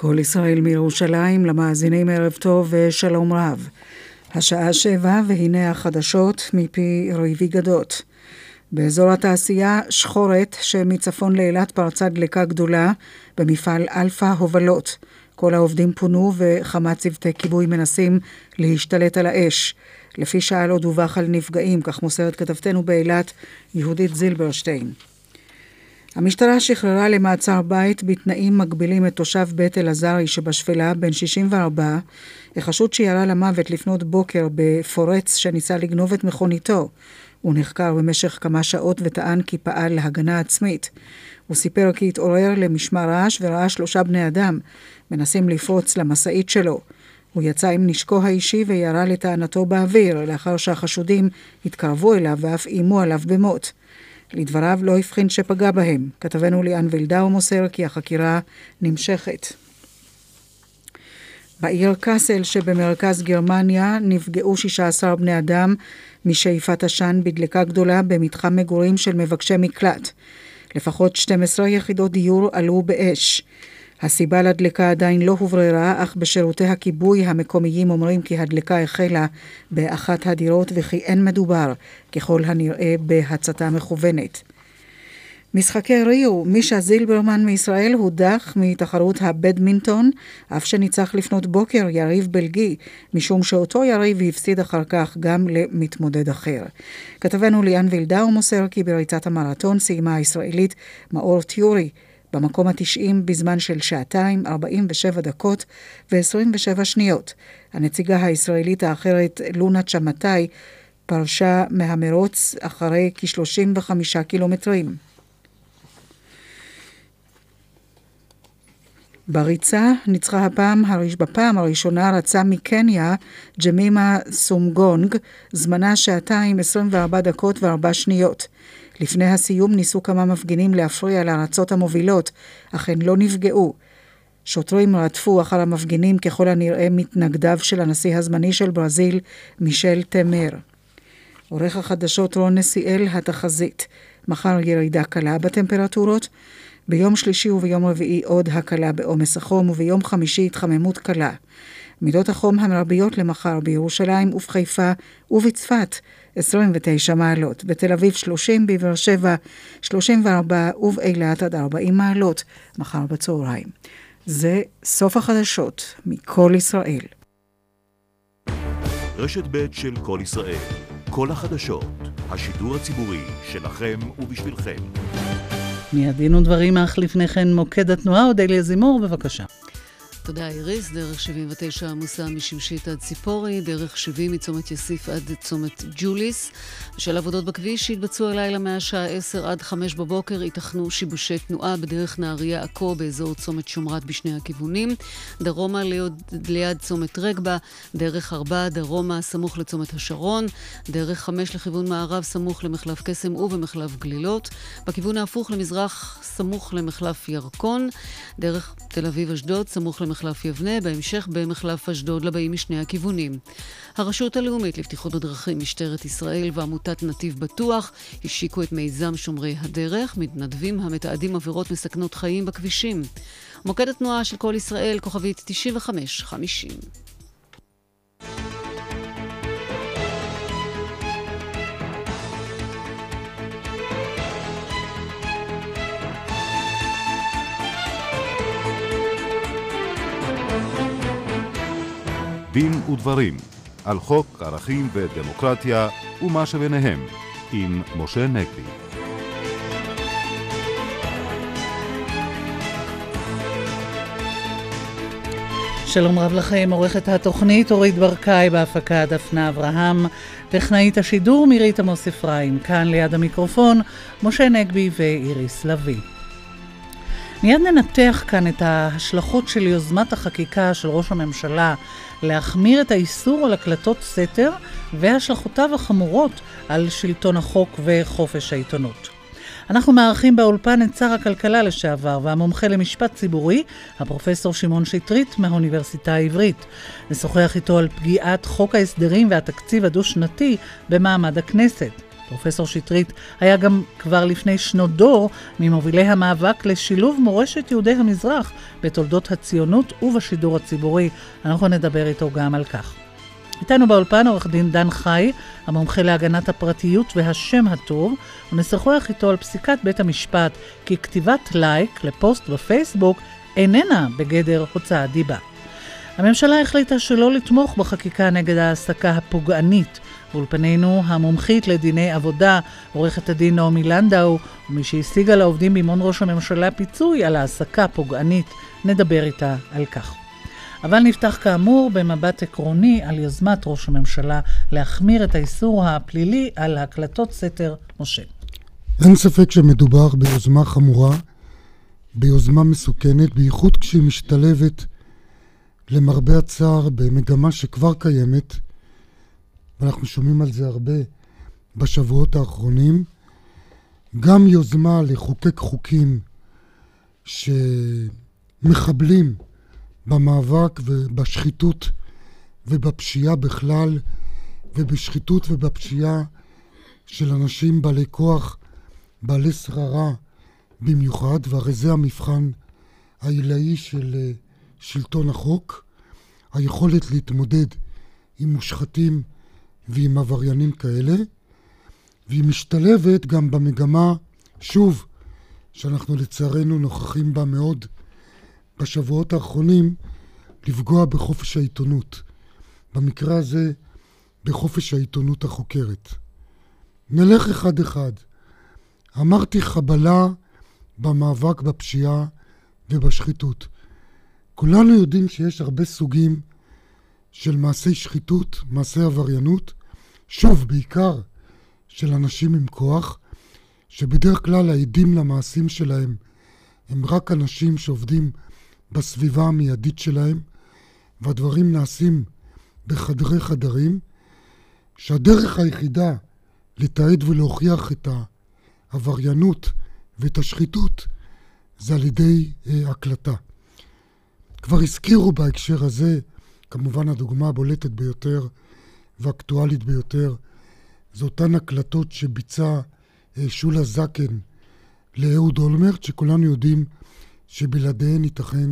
קול ישראל מירושלים, למאזינים ערב טוב ושלום רב. השעה שבע והנה החדשות מפי ריבי גדות. באזור התעשייה שחורת שמצפון לאילת פרצה דלקה גדולה במפעל אלפא הובלות. כל העובדים פונו וכמה צוותי כיבוי מנסים להשתלט על האש. לפי שעה לא דווח על נפגעים, כך מוסרת כתבתנו באילת יהודית זילברשטיין. המשטרה שחררה למעצר בית בתנאים מגבילים את תושב בית אלעזרי שבשפלה, בן 64, החשוד שירה למוות לפנות בוקר בפורץ שניסה לגנוב את מכוניתו. הוא נחקר במשך כמה שעות וטען כי פעל להגנה עצמית. הוא סיפר כי התעורר למשמע רעש וראה שלושה בני אדם מנסים לפרוץ למשאית שלו. הוא יצא עם נשקו האישי וירה לטענתו באוויר, לאחר שהחשודים התקרבו אליו ואף איימו עליו במות. לדבריו לא הבחין שפגע בהם. כתבנו ליאן וילדאו מוסר כי החקירה נמשכת. בעיר קאסל שבמרכז גרמניה נפגעו 16 בני אדם משאיפת עשן בדלקה גדולה במתחם מגורים של מבקשי מקלט. לפחות 12 יחידות דיור עלו באש. הסיבה לדלקה עדיין לא הובררה, אך בשירותי הכיבוי המקומיים אומרים כי הדלקה החלה באחת הדירות וכי אין מדובר, ככל הנראה, בהצתה מכוונת. משחקי ריו, מישה זילברמן מישראל הודח מתחרות הבדמינטון, אף שניצח לפנות בוקר יריב בלגי, משום שאותו יריב הפסיד אחר כך גם למתמודד אחר. כתבנו ליאן וילדאו מוסר כי בריצת המרתון סיימה הישראלית מאור טיורי במקום ה-90 בזמן של שעתיים, 47 דקות ו-27 שניות. הנציגה הישראלית האחרת, לונה צ'מטאי, פרשה מהמרוץ אחרי כ-35 קילומטרים. בריצה ניצחה הפעם, בפעם הראשונה רצה מקניה ג'מימה סומגונג, זמנה שעתיים 24 דקות ו-4 שניות. לפני הסיום ניסו כמה מפגינים להפריע לארצות המובילות, אך הן לא נפגעו. שוטרים רדפו אחר המפגינים ככל הנראה מתנגדיו של הנשיא הזמני של ברזיל, מישל תמר. עורך החדשות רון נסיאל, התחזית. מחר ירידה קלה בטמפרטורות, ביום שלישי וביום רביעי עוד הקלה בעומס החום, וביום חמישי התחממות קלה. מידות החום המרביות למחר בירושלים ובחיפה ובצפת 29 מעלות, בתל אביב 30, בבאר שבע 34 ובאילת עד 40 מעלות, מחר בצהריים. זה סוף החדשות מכל ישראל. רשת ב' של כל ישראל, כל החדשות, השידור הציבורי שלכם ובשבילכם. מיד דין ודברים אך לפני כן מוקד התנועה, אודליה זימור, בבקשה. תודה איריס, דרך 79 עמוסה משמשית עד ציפורי, דרך 70 מצומת יסיף עד צומת ג'וליס. בשל עבודות בכביש שהתבצעו הלילה מהשעה 10 עד 5 בבוקר, ייתכנו שיבושי תנועה בדרך נהריה עכו באזור צומת שומרת בשני הכיוונים. דרומה ליד, ליד צומת רגבה, דרך 4 דרומה סמוך לצומת השרון, דרך 5 לכיוון מערב סמוך למחלף קסם ובמחלף גלילות, בכיוון ההפוך למזרח סמוך למחלף ירקון, דרך תל אביב-אשדוד סמוך למחלף במחלף יבנה, בהמשך במחלף אשדוד לבאים משני הכיוונים. הרשות הלאומית לבטיחות בדרכים, משטרת ישראל ועמותת נתיב בטוח השיקו את מיזם שומרי הדרך, מתנדבים המתעדים עבירות מסכנות חיים בכבישים. מוקד התנועה של כל ישראל, כוכבית 9550. דין ודברים על חוק ערכים ודמוקרטיה ומה שביניהם עם משה נגבי. שלום רב לכם, עורכת התוכנית אורית ברקאי בהפקה דפנה אברהם, טכנאית השידור מירית עמוס אפרים, כאן ליד המיקרופון משה נגבי ואיריס לביא. מיד ננתח כאן את ההשלכות של יוזמת החקיקה של ראש הממשלה להחמיר את האיסור על הקלטות סתר והשלכותיו החמורות על שלטון החוק וחופש העיתונות. אנחנו מארחים באולפן את שר הכלכלה לשעבר והמומחה למשפט ציבורי, הפרופסור שמעון שטרית מהאוניברסיטה העברית. נשוחח איתו על פגיעת חוק ההסדרים והתקציב הדו-שנתי במעמד הכנסת. פרופסור שטרית היה גם כבר לפני שנות דור ממובילי המאבק לשילוב מורשת יהודי המזרח בתולדות הציונות ובשידור הציבורי. אנחנו נדבר איתו גם על כך. איתנו באולפן עורך דין דן חי, המומחה להגנת הפרטיות והשם הטוב, ונשוחח איתו על פסיקת בית המשפט כי כתיבת לייק לפוסט בפייסבוק איננה בגדר הוצאת דיבה. הממשלה החליטה שלא לתמוך בחקיקה נגד ההעסקה הפוגענית. באולפנינו המומחית לדיני עבודה, עורכת הדין נעמי לנדאו, ומי שהשיגה לעובדים במעון ראש הממשלה פיצוי על העסקה פוגענית, נדבר איתה על כך. אבל נפתח כאמור במבט עקרוני על יוזמת ראש הממשלה להחמיר את האיסור הפלילי על הקלטות סתר משה. אין ספק שמדובר ביוזמה חמורה, ביוזמה מסוכנת, בייחוד כשהיא משתלבת למרבה הצער במגמה שכבר קיימת, ואנחנו שומעים על זה הרבה בשבועות האחרונים, גם יוזמה לחוקק חוקים שמחבלים במאבק ובשחיתות ובפשיעה בכלל, ובשחיתות ובפשיעה של אנשים בעלי כוח, בעלי שררה במיוחד, והרי זה המבחן העילאי של אה, שלטון החוק, היכולת להתמודד עם מושחתים ועם עבריינים כאלה, והיא משתלבת גם במגמה, שוב, שאנחנו לצערנו נוכחים בה מאוד בשבועות האחרונים, לפגוע בחופש העיתונות. במקרה הזה, בחופש העיתונות החוקרת. נלך אחד-אחד. אמרתי חבלה במאבק בפשיעה ובשחיתות. כולנו יודעים שיש הרבה סוגים של מעשי שחיתות, מעשי עבריינות, שוב, בעיקר של אנשים עם כוח, שבדרך כלל העדים למעשים שלהם הם רק אנשים שעובדים בסביבה המיידית שלהם, והדברים נעשים בחדרי חדרים, שהדרך היחידה לתעד ולהוכיח את העבריינות ואת השחיתות זה על ידי אה, הקלטה. כבר הזכירו בהקשר הזה, כמובן הדוגמה הבולטת ביותר ואקטואלית ביותר, זה אותן הקלטות שביצע אה, שולה זקן לאהוד אולמרט, שכולנו יודעים שבלעדיהן ייתכן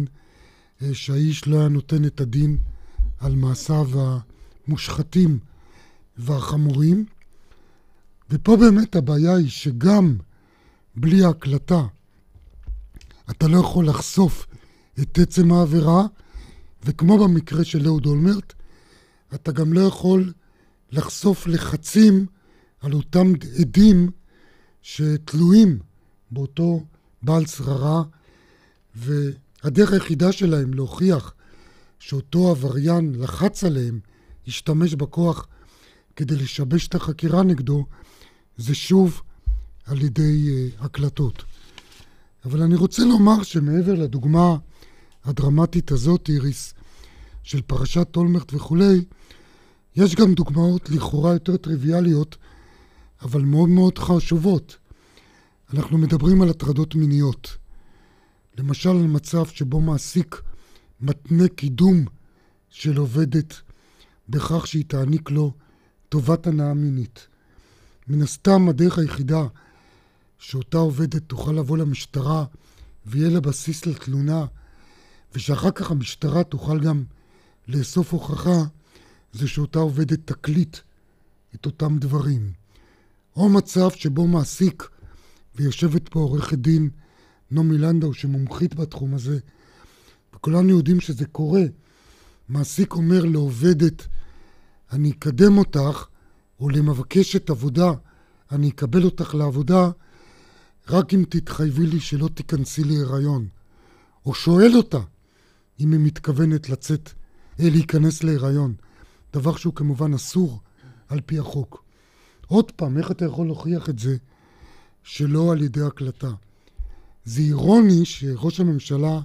אה, שהאיש לא היה נותן את הדין על מעשיו המושחתים והחמורים. ופה באמת הבעיה היא שגם בלי ההקלטה אתה לא יכול לחשוף את עצם העבירה, וכמו במקרה של אהוד אולמרט, אתה גם לא יכול לחשוף לחצים על אותם עדים שתלויים באותו בעל שררה, והדרך היחידה שלהם להוכיח שאותו עבריין לחץ עליהם, השתמש בכוח כדי לשבש את החקירה נגדו, זה שוב על ידי uh, הקלטות. אבל אני רוצה לומר שמעבר לדוגמה הדרמטית הזאת, איריס, של פרשת אולמרט וכולי, יש גם דוגמאות לכאורה יותר טריוויאליות, אבל מאוד מאוד חשובות. אנחנו מדברים על הטרדות מיניות. למשל על מצב שבו מעסיק מתנה קידום של עובדת בכך שהיא תעניק לו טובת הנאה מינית. מן הסתם הדרך היחידה שאותה עובדת תוכל לבוא למשטרה ויהיה לה בסיס לתלונה ושאחר כך המשטרה תוכל גם לאסוף הוכחה זה שאותה עובדת תקליט את אותם דברים. או מצב שבו מעסיק, ויושבת פה עורכת דין נעמי לנדאו שמומחית בתחום הזה, וכולנו יודעים שזה קורה. מעסיק אומר לעובדת, אני אקדם אותך, או למבקשת עבודה, אני אקבל אותך לעבודה, רק אם תתחייבי לי שלא תיכנסי להיריון. או שואל אותה אם היא מתכוונת לצאת, להיכנס להיריון. דבר שהוא כמובן אסור על פי החוק. עוד פעם, איך אתה יכול להוכיח את זה שלא על ידי הקלטה? זה אירוני שראש הממשלה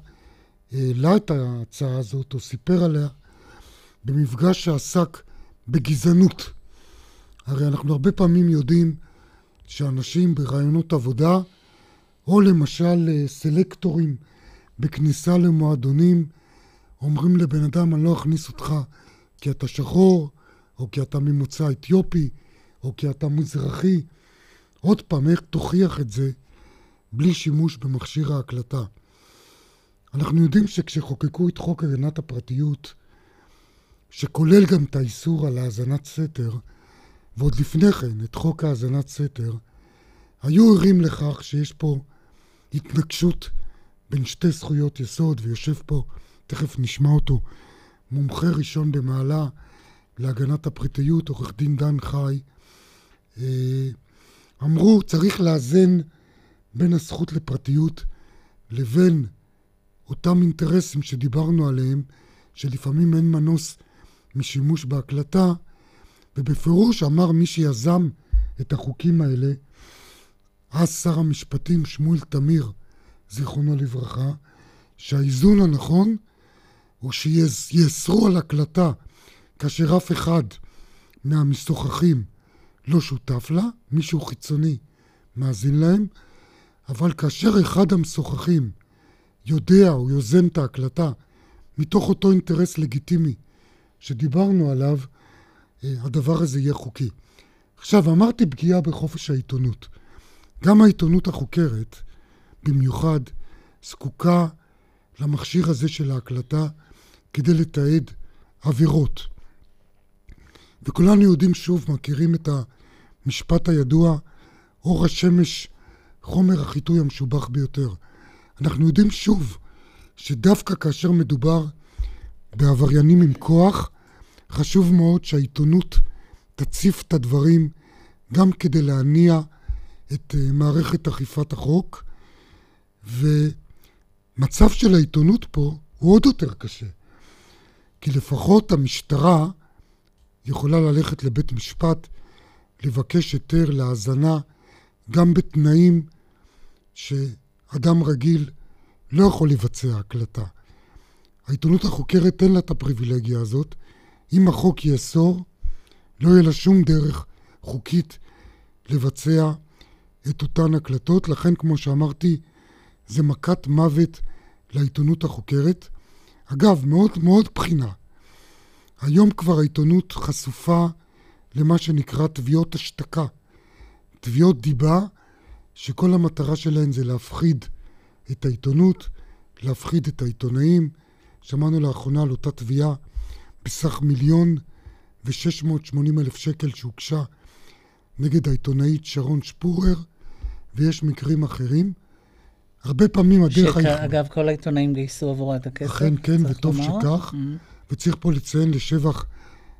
העלה את ההצעה הזאת, או סיפר עליה, במפגש שעסק בגזענות. הרי אנחנו הרבה פעמים יודעים שאנשים ברעיונות עבודה, או למשל אה, סלקטורים בכניסה למועדונים, אומרים לבן אדם, אני לא אכניס אותך כי אתה שחור, או כי אתה ממוצא אתיופי, או כי אתה מזרחי, עוד פעם, איך תוכיח את זה בלי שימוש במכשיר ההקלטה? אנחנו יודעים שכשחוקקו את חוק הגנת הפרטיות, שכולל גם את האיסור על האזנת סתר, ועוד לפני כן את חוק האזנת סתר, היו ערים לכך שיש פה התנגשות בין שתי זכויות יסוד, ויושב פה, תכף נשמע אותו, מומחה ראשון במעלה להגנת הפרטיות, עורך דין דן חי, אה, אמרו צריך לאזן בין הזכות לפרטיות לבין אותם אינטרסים שדיברנו עליהם, שלפעמים אין מנוס משימוש בהקלטה, ובפירוש אמר מי שיזם את החוקים האלה, אז שר המשפטים שמואל תמיר, זיכרונו לברכה, שהאיזון הנכון הוא שיאסרו על הקלטה כאשר אף אחד מהמשוחחים לא שותף לה, מישהו חיצוני מאזין להם, אבל כאשר אחד המשוחחים יודע או יוזם את ההקלטה מתוך אותו אינטרס לגיטימי שדיברנו עליו, אה, הדבר הזה יהיה חוקי. עכשיו, אמרתי פגיעה בחופש העיתונות. גם העיתונות החוקרת, במיוחד, זקוקה למכשיר הזה של ההקלטה כדי לתעד עבירות. וכולנו יודעים שוב, מכירים את המשפט הידוע, אור השמש, חומר החיטוי המשובח ביותר. אנחנו יודעים שוב, שדווקא כאשר מדובר בעבריינים עם כוח, חשוב מאוד שהעיתונות תציף את הדברים גם כדי להניע את אה, מערכת אכיפת החוק, ומצב של העיתונות פה הוא עוד יותר קשה. כי לפחות המשטרה יכולה ללכת לבית משפט, לבקש היתר להאזנה, גם בתנאים שאדם רגיל לא יכול לבצע הקלטה. העיתונות החוקרת אין לה את הפריבילגיה הזאת. אם החוק יאסור, לא יהיה לה שום דרך חוקית לבצע את אותן הקלטות. לכן, כמו שאמרתי, זה מכת מוות לעיתונות החוקרת. אגב, מאוד מאוד בחינה. היום כבר העיתונות חשופה למה שנקרא תביעות השתקה. תביעות דיבה שכל המטרה שלהן זה להפחיד את העיתונות, להפחיד את העיתונאים. שמענו לאחרונה על אותה תביעה בסך מיליון ושש מאות שמונים אלף שקל שהוגשה נגד העיתונאית שרון שפורר, ויש מקרים אחרים. הרבה פעמים הדרך... שאגב, כל העיתונאים גייסו עבורה את הכסף. אכן כן, וטוב לומר. שכך. Mm-hmm. וצריך פה לציין לשבח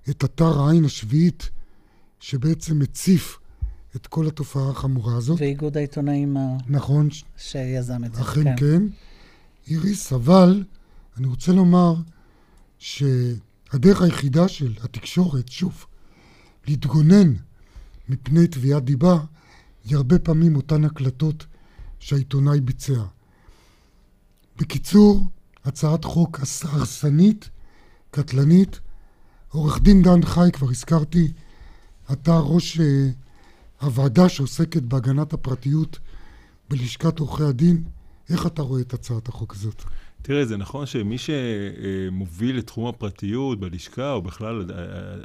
את אתר העין השביעית, שבעצם מציף את כל התופעה החמורה הזאת. ואיגוד העיתונאים נכון. שיזם את זה. אכן כן. כן. איריס, אבל אני רוצה לומר שהדרך היחידה של התקשורת, שוב, להתגונן מפני תביעת דיבה, היא הרבה פעמים אותן הקלטות שהעיתונאי ביצע. בקיצור, הצעת חוק הרסנית, קטלנית. עורך דין דן חי, כבר הזכרתי, אתה ראש uh, הוועדה שעוסקת בהגנת הפרטיות בלשכת עורכי הדין. איך אתה רואה את הצעת החוק הזאת? תראה, זה נכון שמי שמוביל את תחום הפרטיות בלשכה, או בכלל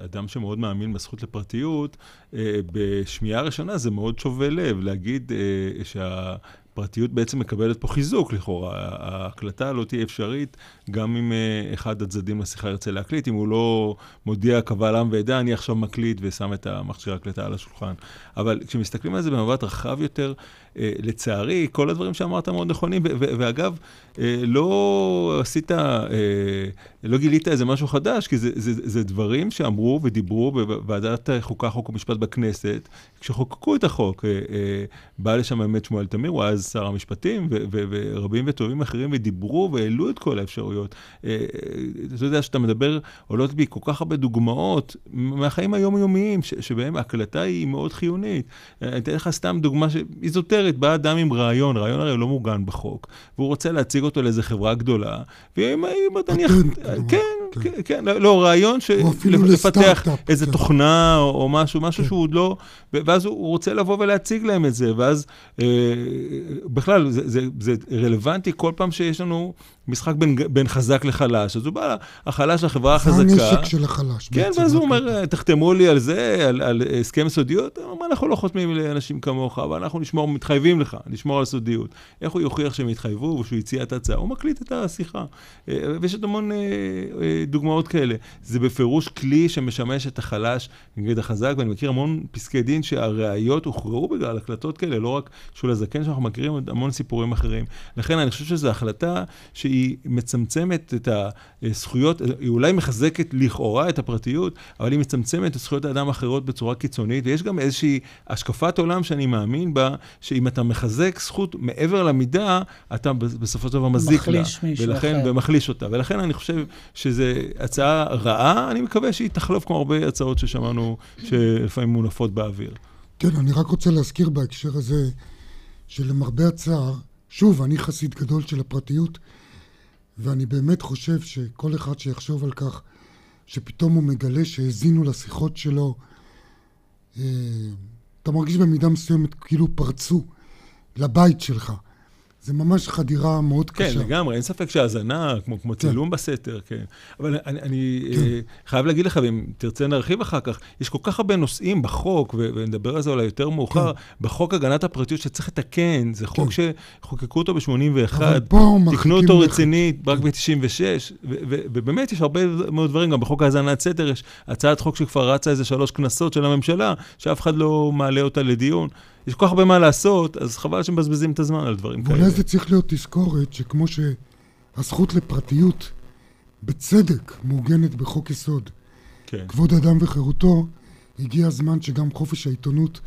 אדם שמאוד מאמין בזכות לפרטיות, אה, בשמיעה ראשונה זה מאוד שובה לב להגיד אה, שה... הפרטיות בעצם מקבלת פה חיזוק לכאורה. ההקלטה לא תהיה אפשרית גם אם אה, אחד הצדדים לשיחה ירצה להקליט, אם הוא לא מודיע קבל עם ועדה, אני עכשיו מקליט ושם את המכשיר ההקלטה על השולחן. אבל כשמסתכלים על זה במבט רחב יותר, אה, לצערי, כל הדברים שאמרת מאוד נכונים, ואגב, אה, לא עשית, לא גילית איזה משהו חדש, כי זה, זה, זה דברים שאמרו ודיברו בוועדת חוקה, חוק ומשפט בכנסת, כשחוקקו את החוק. בא לשם באמת שמואל תמיר, הוא אז שר המשפטים, ורבים וטובים אחרים, ודיברו והעלו את כל האפשרויות. אתה יודע, שאתה מדבר, עולות בי כל כך הרבה דוגמאות מהחיים היומיומיים, שבהם ההקלטה היא מאוד חיונית. אני אתן לך סתם דוגמה איזוטרית. בא אדם עם רעיון, רעיון הרי לא מוגן בחוק, והוא רוצה להציג אותו לאיזה חברה גדולה, ואם נניח, כן, כן, כן, לא, לא רעיון לפתח איזה. תוכנה או משהו, משהו כן. שהוא עוד לא, ואז הוא רוצה לבוא ולהציג להם את זה, ואז אה, בכלל, זה, רלוונטי כל פעם שיש לנו משחק בין, בין חזק לחלש. אז הוא בא, החלש לחברה החזקה. זה הנשק של החלש. כן, ואז הוא אומר, תחתמו לי על זה, על, על הסכם סודיות. הוא אומר, אנחנו לא חותמים לאנשים כמוך, אבל אנחנו נשמור, מתחייבים לך, נשמור על סודיות. איך הוא יוכיח שהם התחייבו ושהוא הציע את ההצעה? הוא מקליט את השיחה. אה, ויש עוד המון אה, דוגמאות כאלה. זה בפירוש כלי שמשמש את החלש נגד החזק, ואני מכיר המון פסקי דין שהראיות הוכרעו בגלל הקלטות כאלה, לא רק שול הזקן, שאנחנו מכירים עוד המון סיפורים אחרים. לכן אני חושב שזו החלטה שהיא מצמצמת את הזכויות, היא אולי מחזקת לכאורה את הפרטיות, אבל היא מצמצמת את זכויות האדם האחרות בצורה קיצונית, ויש גם איזושהי השקפת עולם שאני מאמין בה, שאם אתה מחזק זכות מעבר למידה, אתה בסופו של דבר מזיק לה. מחליש מישהו ולכן, אחר. ומחליש אותה. ולכן אני חושב שזו הצעה רעה, אני מקווה שהיא תחלוף כמו הרבה הצעות ששמענו, שלפעמים מונפות באוויר. כן, אני רק רוצה להזכיר בהקשר הזה, שלמרבה הצער, שוב, אני חסיד גדול של הפרטיות, ואני באמת חושב שכל אחד שיחשוב על כך, שפתאום הוא מגלה שהאזינו לשיחות שלו, אה, אתה מרגיש במידה מסוימת כאילו פרצו לבית שלך. זה ממש חדירה מאוד כן, קשה. כן, לגמרי, אין ספק שהאזנה, כמו, כמו כן. צילום בסתר, כן. אבל אני, אני כן. אה, חייב להגיד לך, ואם תרצה נרחיב אחר כך, יש כל כך הרבה נושאים בחוק, ונדבר על זה אולי יותר מאוחר, כן. בחוק הגנת הפרטיות שצריך לתקן, זה חוק כן. שחוקקו אותו ב-81, תקנו אותו רצינית רק כן. ב-96, ובאמת יש הרבה מאוד דברים, גם בחוק האזנת סתר יש הצעת חוק שכבר רצה איזה שלוש כנסות של הממשלה, שאף אחד לא מעלה אותה לדיון. יש כל כך הרבה מה לעשות, אז חבל שמבזבזים את הזמן על דברים כאלה. ואולי זה צריך להיות תזכורת שכמו שהזכות לפרטיות בצדק מעוגנת בחוק יסוד, כן. כבוד אדם וחירותו, הגיע הזמן שגם חופש העיתונות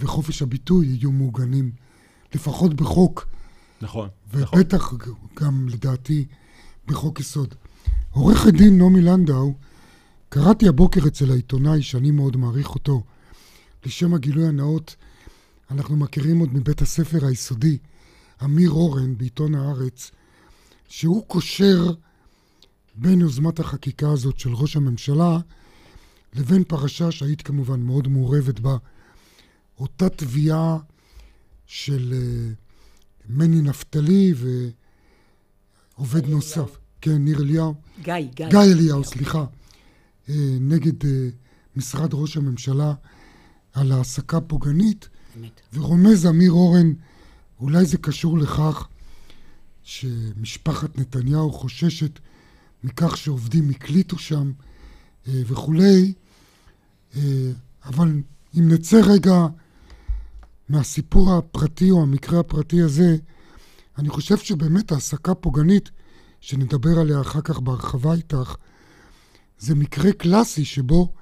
וחופש הביטוי יהיו מעוגנים, לפחות בחוק. נכון, ובטח נכון. גם, לדעתי, בחוק יסוד. עורכת דין נעמי לנדאו, קראתי הבוקר אצל העיתונאי, שאני מאוד מעריך אותו, לשם הגילוי הנאות, אנחנו מכירים עוד מבית הספר היסודי, אמיר אורן בעיתון הארץ, שהוא קושר בין יוזמת החקיקה הזאת של ראש הממשלה לבין פרשה שהיית כמובן מאוד מעורבת בה, אותה תביעה של uh, מני נפתלי ועובד נוסף, אליהו. כן, ניר אליהו. גיא, גיא. גיא אליהו, סליחה, uh, נגד uh, משרד ראש הממשלה על העסקה פוגענית. באמת. ורומז אמיר אורן, אולי זה קשור לכך שמשפחת נתניהו חוששת מכך שעובדים הקליטו שם אה, וכולי, אה, אבל אם נצא רגע מהסיפור הפרטי או המקרה הפרטי הזה, אני חושב שבאמת העסקה פוגענית, שנדבר עליה אחר כך בהרחבה איתך, זה מקרה קלאסי שבו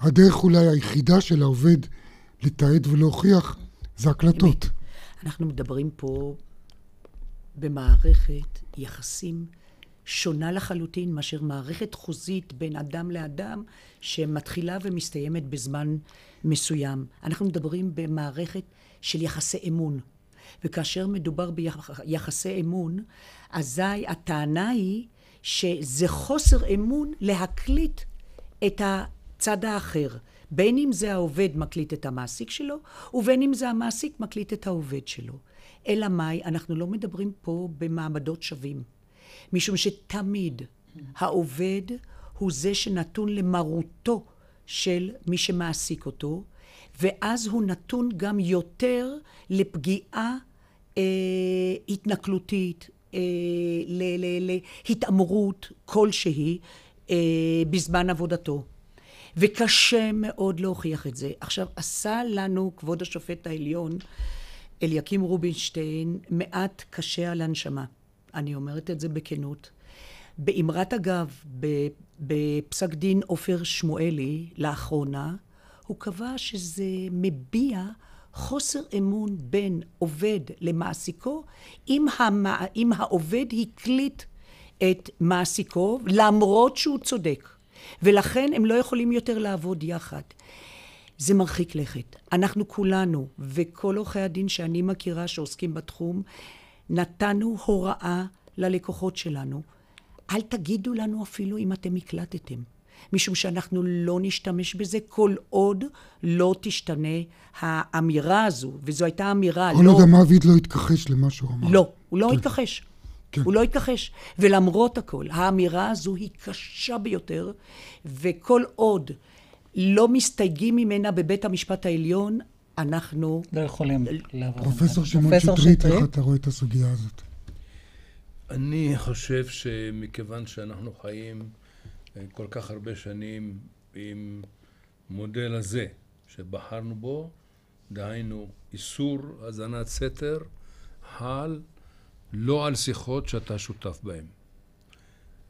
הדרך אולי היחידה של העובד לתעד ולהוכיח, זה הקלטות. אנחנו מדברים פה במערכת יחסים שונה לחלוטין מאשר מערכת חוזית בין אדם לאדם שמתחילה ומסתיימת בזמן מסוים. אנחנו מדברים במערכת של יחסי אמון. וכאשר מדובר ביחסי אמון, אזי הטענה היא שזה חוסר אמון להקליט את הצד האחר. בין אם זה העובד מקליט את המעסיק שלו, ובין אם זה המעסיק מקליט את העובד שלו. אלא מאי, אנחנו לא מדברים פה במעמדות שווים. משום שתמיד העובד הוא זה שנתון למרותו של מי שמעסיק אותו, ואז הוא נתון גם יותר לפגיעה אה, התנכלותית, אה, להתעמרות כלשהי אה, בזמן עבודתו. וקשה מאוד להוכיח את זה. עכשיו, עשה לנו כבוד השופט העליון, אליקים רובינשטיין, מעט קשה על הנשמה. אני אומרת את זה בכנות. באמרת אגב, בפסק דין עופר שמואלי, לאחרונה, הוא קבע שזה מביע חוסר אמון בין עובד למעסיקו, אם, המע... אם העובד הקליט את מעסיקו, למרות שהוא צודק. ולכן הם לא יכולים יותר לעבוד יחד. זה מרחיק לכת. אנחנו כולנו, וכל עורכי הדין שאני מכירה שעוסקים בתחום, נתנו הוראה ללקוחות שלנו. אל תגידו לנו אפילו אם אתם הקלטתם. משום שאנחנו לא נשתמש בזה כל עוד לא תשתנה האמירה הזו, וזו הייתה אמירה כל לא... עוד המעביד לא התכחש למה שהוא אמר. לא, הוא לא כן. התכחש. כן. הוא לא התכחש. ולמרות הכל, האמירה הזו היא קשה ביותר, וכל עוד לא מסתייגים ממנה בבית המשפט העליון, אנחנו... לא יכולים לעבור. פרופסור שמעון פרופסור שטרית, שטרית? איך אתה רואה את הסוגיה הזאת? אני חושב שמכיוון שאנחנו חיים אה, כל כך הרבה שנים עם מודל הזה שבחרנו בו, דהיינו איסור האזנת סתר, חל לא על שיחות שאתה שותף בהן.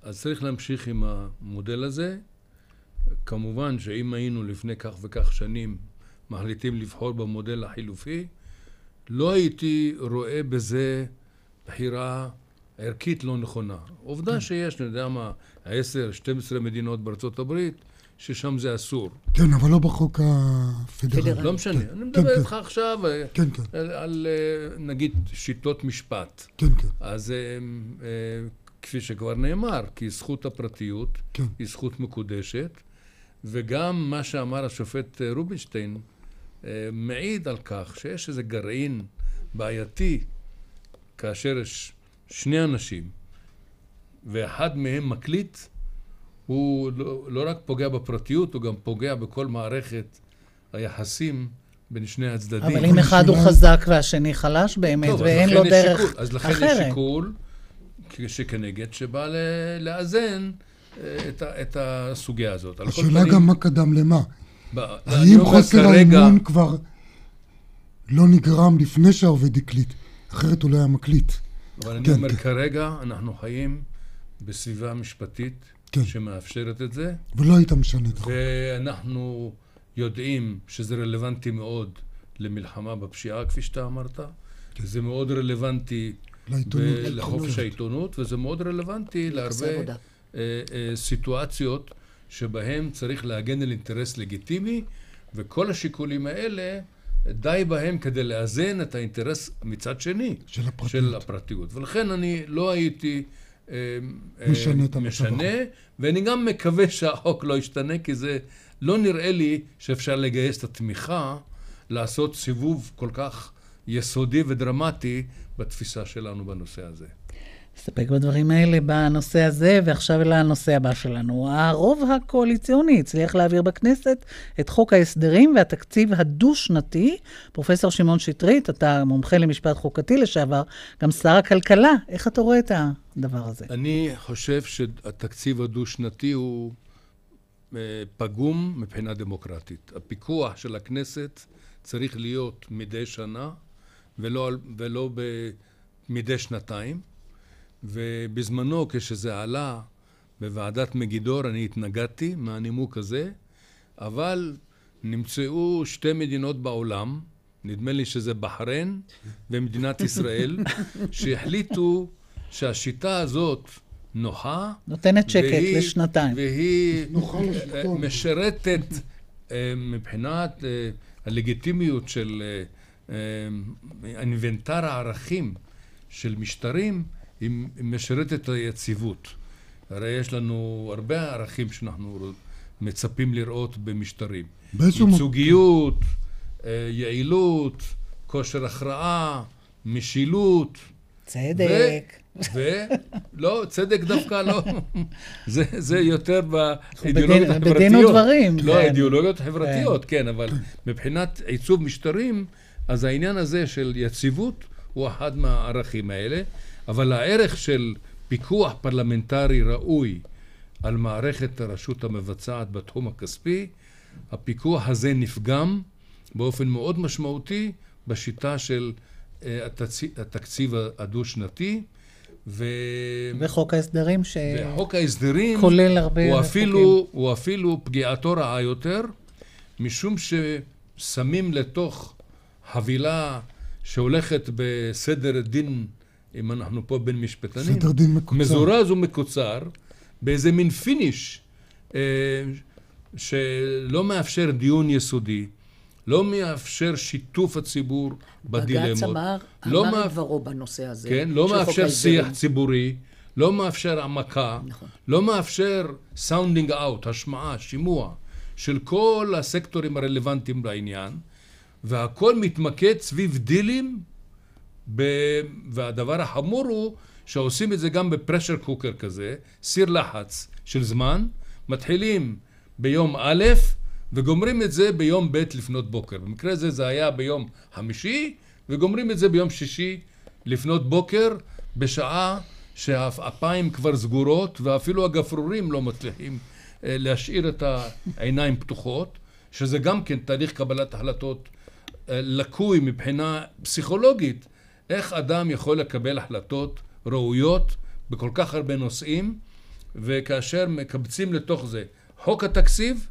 אז צריך להמשיך עם המודל הזה. כמובן שאם היינו לפני כך וכך שנים מחליטים לבחור במודל החילופי, לא הייתי רואה בזה בחירה ערכית לא נכונה. עובדה שיש, אני יודע מה, 10, 12 מדינות בארצות הברית, ששם זה אסור. כן, אבל לא בחוק הפדרלי. פדרלי. לא משנה. כן, אני כן, מדבר כן. איתך עכשיו אה, כן, כן, על, על אה, נגיד שיטות משפט. כן, כן, אז אה, כפי שכבר נאמר, כי זכות הפרטיות כן. היא זכות מקודשת, וגם מה שאמר השופט רובינשטיין מעיד על כך שיש איזה גרעין בעייתי כאשר יש שני אנשים ואחד מהם מקליט, הוא לא, לא רק פוגע בפרטיות, הוא גם פוגע בכל מערכת היחסים בין שני הצדדים. אבל אם אחד הוא חזק והשני חלש באמת, טוב, אז ואין לו יש דרך שיקול. אז לכן יש אחרת. שיקול שכנגד שבא ל- לאזן אה, את, ה- את הסוגיה הזאת. השאלה גם מה קדם למה. ב- אני האם חוסר כרגע- האמון כבר לא נגרם לפני שהעובד הקליט? אחרת הוא לא היה מקליט. אבל אני כן, אומר, כן. כרגע אנחנו חיים בסביבה משפטית כן. שמאפשרת את זה, ולא היית משנה את החוק. ואנחנו יודעים שזה רלוונטי מאוד למלחמה בפשיעה, כפי שאתה אמרת. זה מאוד רלוונטי לעיתונות. לחופש העיתונות, וזה מאוד רלוונטי להרבה. אה, אה, סיטואציות שבהם צריך להגן על אינטרס לגיטימי, וכל השיקולים האלה, די בהם כדי לאזן את האינטרס מצד שני של הפרטיות. של הפרטיות. ולכן אני לא הייתי משנה את המצב משנה, ואני גם מקווה שהחוק לא ישתנה, כי זה לא נראה לי שאפשר לגייס את התמיכה לעשות סיבוב כל כך יסודי ודרמטי בתפיסה שלנו בנושא הזה. נסתפק בדברים האלה בנושא הזה, ועכשיו אל הנושא הבא שלנו. הרוב הקואליציוני הצליח להעביר בכנסת את חוק ההסדרים והתקציב הדו-שנתי. פרופסור שמעון שטרית, אתה מומחה למשפט חוקתי לשעבר, גם שר הכלכלה. איך אתה רואה את הדבר הזה? אני חושב שהתקציב הדו-שנתי הוא אה, פגום מבחינה דמוקרטית. הפיקוח של הכנסת צריך להיות מדי שנה ולא, ולא ב, מדי שנתיים. ובזמנו, כשזה עלה בוועדת מגידור, אני התנגדתי מהנימוק הזה, אבל נמצאו שתי מדינות בעולם, נדמה לי שזה בחריין ומדינת ישראל, שהחליטו שהשיטה הזאת נוחה. נותנת שקט והיא- לשנתיים. והיא משרתת אה, מבחינת אה, הלגיטימיות של אה, אינוונטר הערכים של משטרים, היא משרתת את היציבות. הרי יש לנו הרבה ערכים שאנחנו מצפים לראות במשטרים. ייצוגיות, אה, יעילות, כושר הכרעה, משילות. צדק. ו... לא, צדק דווקא לא. זה, זה יותר באידיאולוגיות בדין- החברתיות. בדין ודברים, לא, כן. האידיאולוגיות החברתיות, כן, אבל מבחינת עיצוב משטרים, אז העניין הזה של יציבות הוא אחד מהערכים האלה, אבל הערך של פיקוח פרלמנטרי ראוי על מערכת הרשות המבצעת בתחום הכספי, הפיקוח הזה נפגם באופן מאוד משמעותי בשיטה של אה, התצ- התקציב הדו-שנתי, ו... וחוק ההסדרים ש... וחוק ההסדרים כולל הרבה הוא חוקים. אפילו, הוא אפילו פגיעתו רעה יותר, משום ששמים לתוך חבילה שהולכת בסדר דין, אם אנחנו פה בין משפטנים, סדר דין מקוצר. מזורז ומקוצר, באיזה מין פיניש אה, שלא מאפשר דיון יסודי, לא מאפשר שיתוף הציבור בדילמות. בג"ץ אמר, לא אמר את דברו בנושא הזה. כן, לא מאפשר. שיח ציבורי, לא מאפשר העמקה, נכון. לא מאפשר sounding out, השמעה, שימוע, של כל הסקטורים הרלוונטיים לעניין, והכל מתמקד סביב דילים, ב... והדבר החמור הוא שעושים את זה גם בפרשר קוקר כזה, סיר לחץ של זמן, מתחילים ביום א' וגומרים את זה ביום ב' לפנות בוקר. במקרה הזה זה היה ביום חמישי וגומרים את זה ביום שישי לפנות בוקר בשעה שהאפיים כבר סגורות ואפילו הגפרורים לא מצליחים אה, להשאיר את העיניים פתוחות, שזה גם כן תהליך קבלת החלטות אה, לקוי מבחינה פסיכולוגית, איך אדם יכול לקבל החלטות ראויות בכל כך הרבה נושאים, וכאשר מקבצים לתוך זה חוק התקציב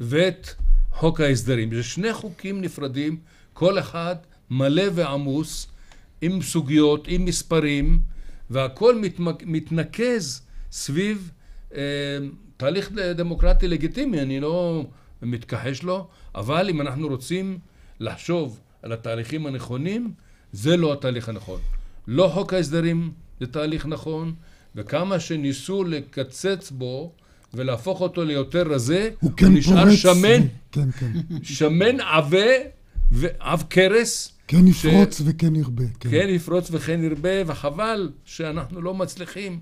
ואת חוק ההסדרים. זה שני חוקים נפרדים, כל אחד מלא ועמוס, עם סוגיות, עם מספרים, והכל מתמק... מתנקז סביב אה, תהליך דמוקרטי לגיטימי, אני לא מתכחש לו, אבל אם אנחנו רוצים לחשוב על התהליכים הנכונים, זה לא התהליך הנכון. לא חוק ההסדרים זה תהליך נכון, וכמה שניסו לקצץ בו ולהפוך אותו ליותר רזה, הוא, כן הוא נשאר פורץ, שמן, כן, כן. שמן עבה ועב כרס. כן יפרוץ ש... וכן ירבה. כן. כן יפרוץ וכן ירבה, וחבל שאנחנו לא מצליחים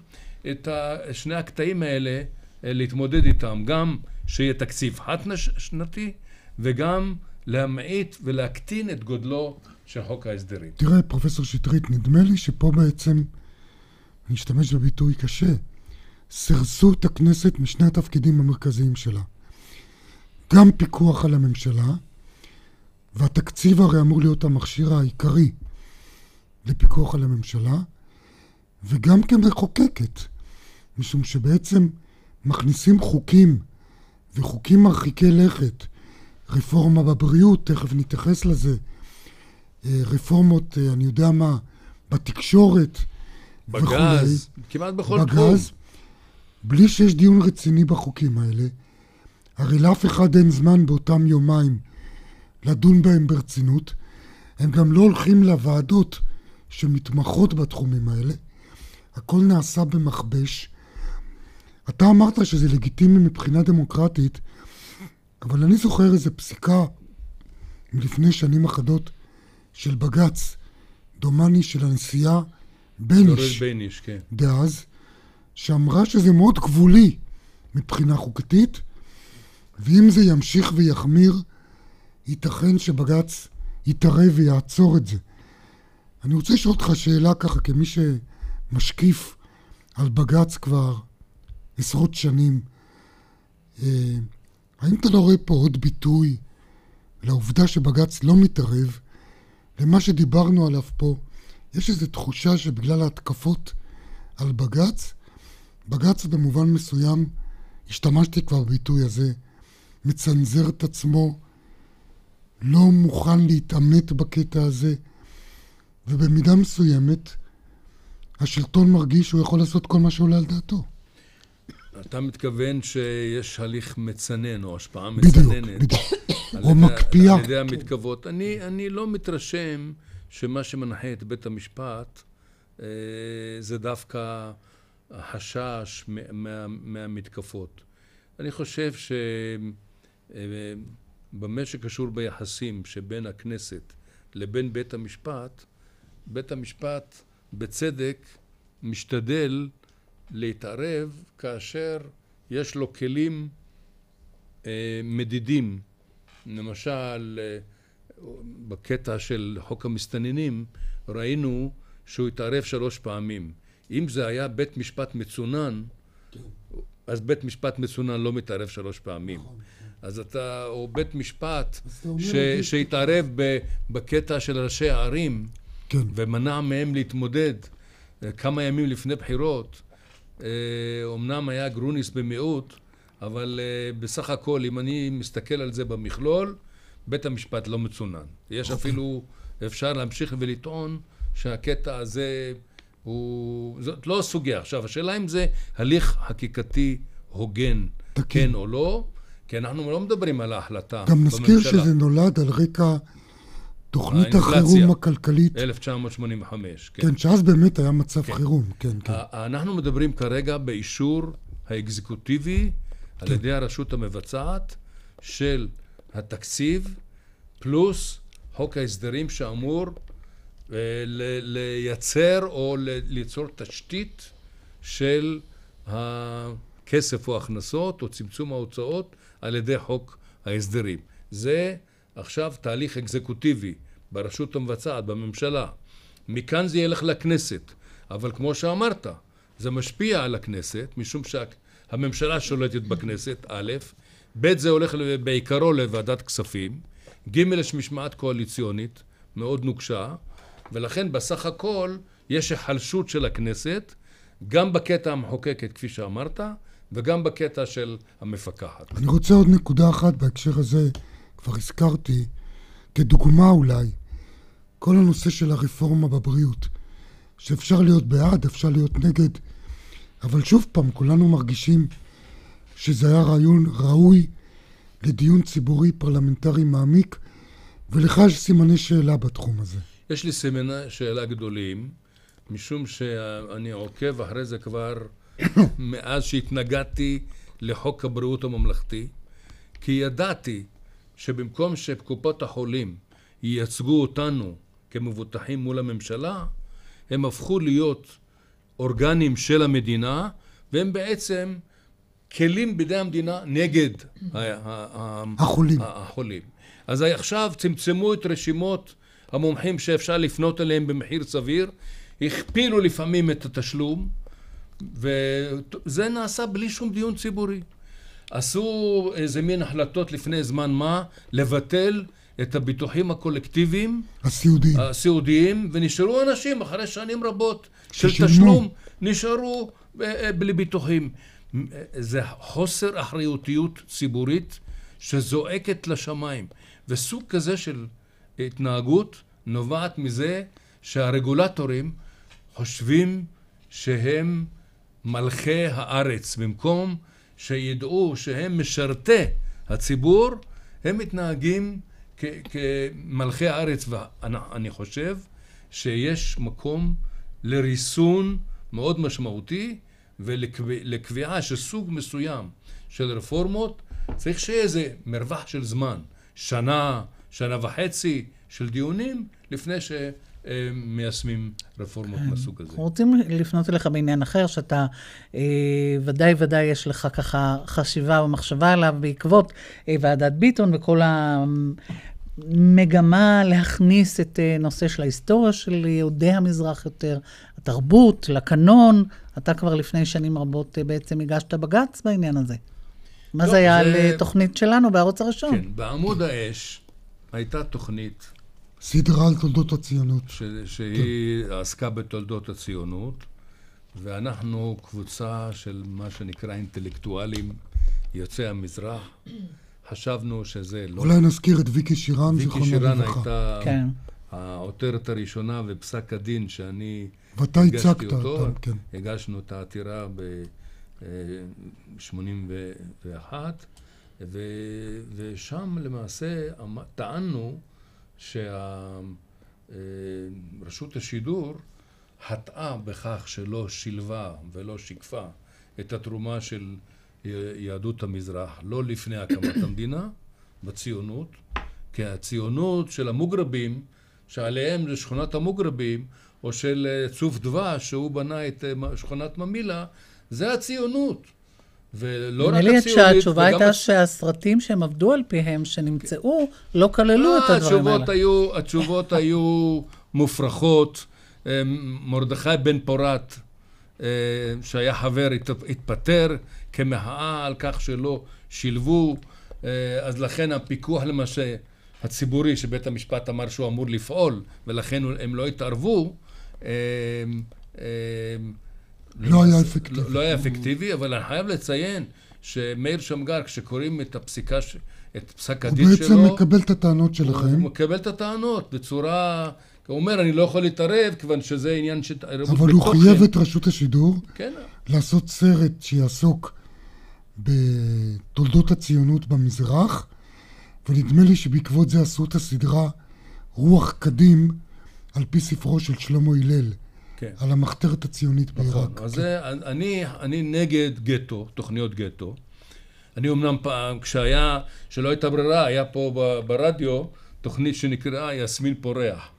את שני הקטעים האלה אה, להתמודד איתם. גם שיהיה תקציב חד-שנתי, וגם להמעיט ולהקטין את גודלו של חוק ההסדרים. תראה, פרופסור שטרית, נדמה לי שפה בעצם, אני אשתמש בביטוי קשה, סירסו את הכנסת משני התפקידים המרכזיים שלה. גם פיקוח על הממשלה, והתקציב הרי אמור להיות המכשיר העיקרי לפיקוח על הממשלה, וגם כמחוקקת, משום שבעצם מכניסים חוקים, וחוקים מרחיקי לכת, רפורמה בבריאות, תכף נתייחס לזה, רפורמות, אה, אני יודע מה, בתקשורת בגז, וכולי. כמעט בכל בגז, תחום. בלי שיש דיון רציני בחוקים האלה. הרי לאף אחד אין זמן באותם יומיים לדון בהם ברצינות. הם גם לא הולכים לוועדות שמתמחות בתחומים האלה. הכל נעשה במכבש. אתה אמרת שזה לגיטימי מבחינה דמוקרטית, אבל אני זוכר איזו פסיקה מלפני שנים אחדות של בג"ץ, דומני של הנשיאה בייניש, בייניש כן. דאז, שאמרה שזה מאוד גבולי מבחינה חוקתית, ואם זה ימשיך ויחמיר, ייתכן שבג"ץ יתערב ויעצור את זה. אני רוצה לשאול אותך שאלה ככה, כמי שמשקיף על בג"ץ כבר עשרות שנים. אה, האם אתה לא רואה פה עוד ביטוי לעובדה שבג"ץ לא מתערב למה שדיברנו עליו פה? יש איזו תחושה שבגלל ההתקפות על בג"ץ, בג"ץ במובן מסוים, השתמשתי כבר בביטוי הזה, מצנזר את עצמו, לא מוכן להתעמת בקטע הזה, ובמידה מסוימת השלטון מרגיש שהוא יכול לעשות כל מה שעולה על דעתו. אתה מתכוון שיש הליך מצנן או השפעה מצננת. בדיוק, בדיוק. או מקפיאה. על ידי המתכוות. אני, אני לא מתרשם שמה שמנחה את בית המשפט אה, זה דווקא החשש מה, מהמתקפות. אני חושב שבמה אה, שקשור ביחסים שבין הכנסת לבין בית המשפט, בית המשפט בצדק משתדל להתערב כאשר יש לו כלים אה, מדידים. למשל, אה, בקטע של חוק המסתננים, ראינו שהוא התערב שלוש פעמים. אם זה היה בית משפט מצונן, אז בית משפט מצונן לא מתערב שלוש פעמים. נכון, נכון. אז אתה, או בית משפט ש, שהתערב בקטע של ראשי הערים, כן. ומנע מהם להתמודד אה, כמה ימים לפני בחירות, אומנם אה, היה גרוניס במיעוט, אבל אה, בסך הכל, אם אני מסתכל על זה במכלול, בית המשפט לא מצונן. יש אוקיי. אפילו, אפשר להמשיך ולטעון שהקטע הזה הוא... זאת לא הסוגיה. עכשיו, השאלה אם זה הליך חקיקתי הוגן, כן או לא, כי אנחנו לא מדברים על ההחלטה גם נזכיר בממשלה. שזה נולד על רקע תוכנית החירום הכלכלית. 1985, כן. כן, שאז באמת היה מצב כן. חירום, כן, כן. אנחנו מדברים כרגע באישור האקזקוטיבי. על ידי הרשות המבצעת של התקציב, פלוס חוק ההסדרים שאמור אה, לייצר או ליצור תשתית של הכסף או הכנסות או צמצום ההוצאות על ידי חוק ההסדרים. זה עכשיו תהליך אקזקוטיבי ברשות המבצעת, בממשלה. מכאן זה ילך לכנסת. אבל כמו שאמרת, זה משפיע על הכנסת, משום שהממשלה שולטת בכנסת, א', ב', זה הולך בעיקרו לוועדת כספים, ג', יש משמעת קואליציונית מאוד נוקשה, ולכן בסך הכל יש היחלשות של הכנסת, גם בקטע המחוקקת, כפי שאמרת, וגם בקטע של המפקחת. אני רוצה עוד נקודה אחת בהקשר הזה, כבר הזכרתי, כדוגמה אולי, כל הנושא של הרפורמה בבריאות, שאפשר להיות בעד, אפשר להיות נגד, אבל שוב פעם, כולנו מרגישים שזה היה רעיון ראוי לדיון ציבורי פרלמנטרי מעמיק, ולך יש סימני שאלה בתחום הזה. יש לי סימני שאלה גדולים, משום שאני עוקב אחרי זה כבר מאז שהתנגדתי לחוק הבריאות הממלכתי, כי ידעתי שבמקום שקופות החולים ייצגו אותנו כמבוטחים מול הממשלה, הם הפכו להיות אורגנים של המדינה, והם בעצם כלים בידי המדינה נגד החולים. החולים. אז עכשיו צמצמו את רשימות המומחים שאפשר לפנות אליהם במחיר סביר, הכפילו לפעמים את התשלום, וזה נעשה בלי שום דיון ציבורי. עשו איזה מין החלטות לפני זמן מה לבטל את הביטוחים הקולקטיביים הסיעודיים, הסיעודיים ונשארו אנשים אחרי שנים רבות של ששילמו. תשלום, נשארו אה, אה, בלי ביטוחים. זה חוסר אחריותיות ציבורית שזועקת לשמיים. וסוג כזה של התנהגות נובעת מזה שהרגולטורים חושבים שהם מלכי הארץ. במקום שידעו שהם משרתי הציבור, הם מתנהגים כמלכי הארץ. ואני חושב שיש מקום לריסון מאוד משמעותי ולקביעה של סוג מסוים של רפורמות, צריך שיהיה איזה מרווח של זמן, שנה, שנה וחצי של דיונים, לפני ש... מיישמים רפורמות כן. מהסוג הזה. רוצים לפנות אליך בעניין אחר, שאתה אה, ודאי ודאי יש לך ככה חשיבה ומחשבה עליו בעקבות אה, ועדת ביטון וכל המגמה להכניס את אה, נושא של ההיסטוריה של יהודי המזרח יותר, התרבות, לקנון. אתה כבר לפני שנים רבות אה, בעצם הגשת בג"ץ בעניין הזה. מה לא, זה היה זה... על תוכנית שלנו בערוץ הראשון? כן, בעמוד האש הייתה תוכנית סדרה על תולדות הציונות. ש, שהיא כן. עסקה בתולדות הציונות, ואנחנו קבוצה של מה שנקרא אינטלקטואלים יוצאי המזרח. חשבנו שזה לא... אולי נזכיר את ויקי שירן, זיכרונו לברכה. ויקי שירן הייתה כן. העותרת הראשונה ופסק הדין שאני ואתה הצגת אותה, כן. הגשנו את העתירה ב-81, ו... ושם למעשה טענו שרשות השידור הטעה בכך שלא שילבה ולא שיקפה את התרומה של יהדות המזרח, לא לפני הקמת המדינה, בציונות, כי הציונות של המוגרבים, שעליהם זה שכונת המוגרבים, או של צוף דבש, שהוא בנה את שכונת ממילא, זה הציונות. ולא רק הציונית... נדמה לי שהתשובה הייתה הש... שהסרטים שהם עבדו על פיהם, שנמצאו, לא כללו את הדברים האלה. היו, התשובות היו מופרכות. אה, מרדכי בן פורת, אה, שהיה חבר, התפטר כמחאה על כך שלא שילבו, אה, אז לכן הפיקוח למשל הציבורי שבית המשפט אמר שהוא אמור לפעול, ולכן הם לא התערבו, לא היה אפקטיבי. לא, לא היה אפקטיבי, אבל אני חייב לציין שמאיר שמגר, כשקוראים את הפסיקה, את פסק הדין שלו... הוא בעצם מקבל את הטענות שלכם. הוא מקבל את הטענות בצורה... הוא אומר, אני לא יכול להתערב, כיוון שזה עניין של התערבות בתוכן. אבל הוא חייב את רשות השידור כן. לעשות סרט שיעסוק בתולדות הציונות במזרח, ונדמה לי שבעקבות זה עשו את הסדרה רוח קדים על פי ספרו של שלמה הלל, כן. על המחתרת הציונית נכון. בעיראק. אז זה, אני, אני נגד גטו, תוכניות גטו. אני אמנם פעם, כשהיה, שלא הייתה ברירה, היה פה ברדיו תוכנית שנקראה יסמין פורח.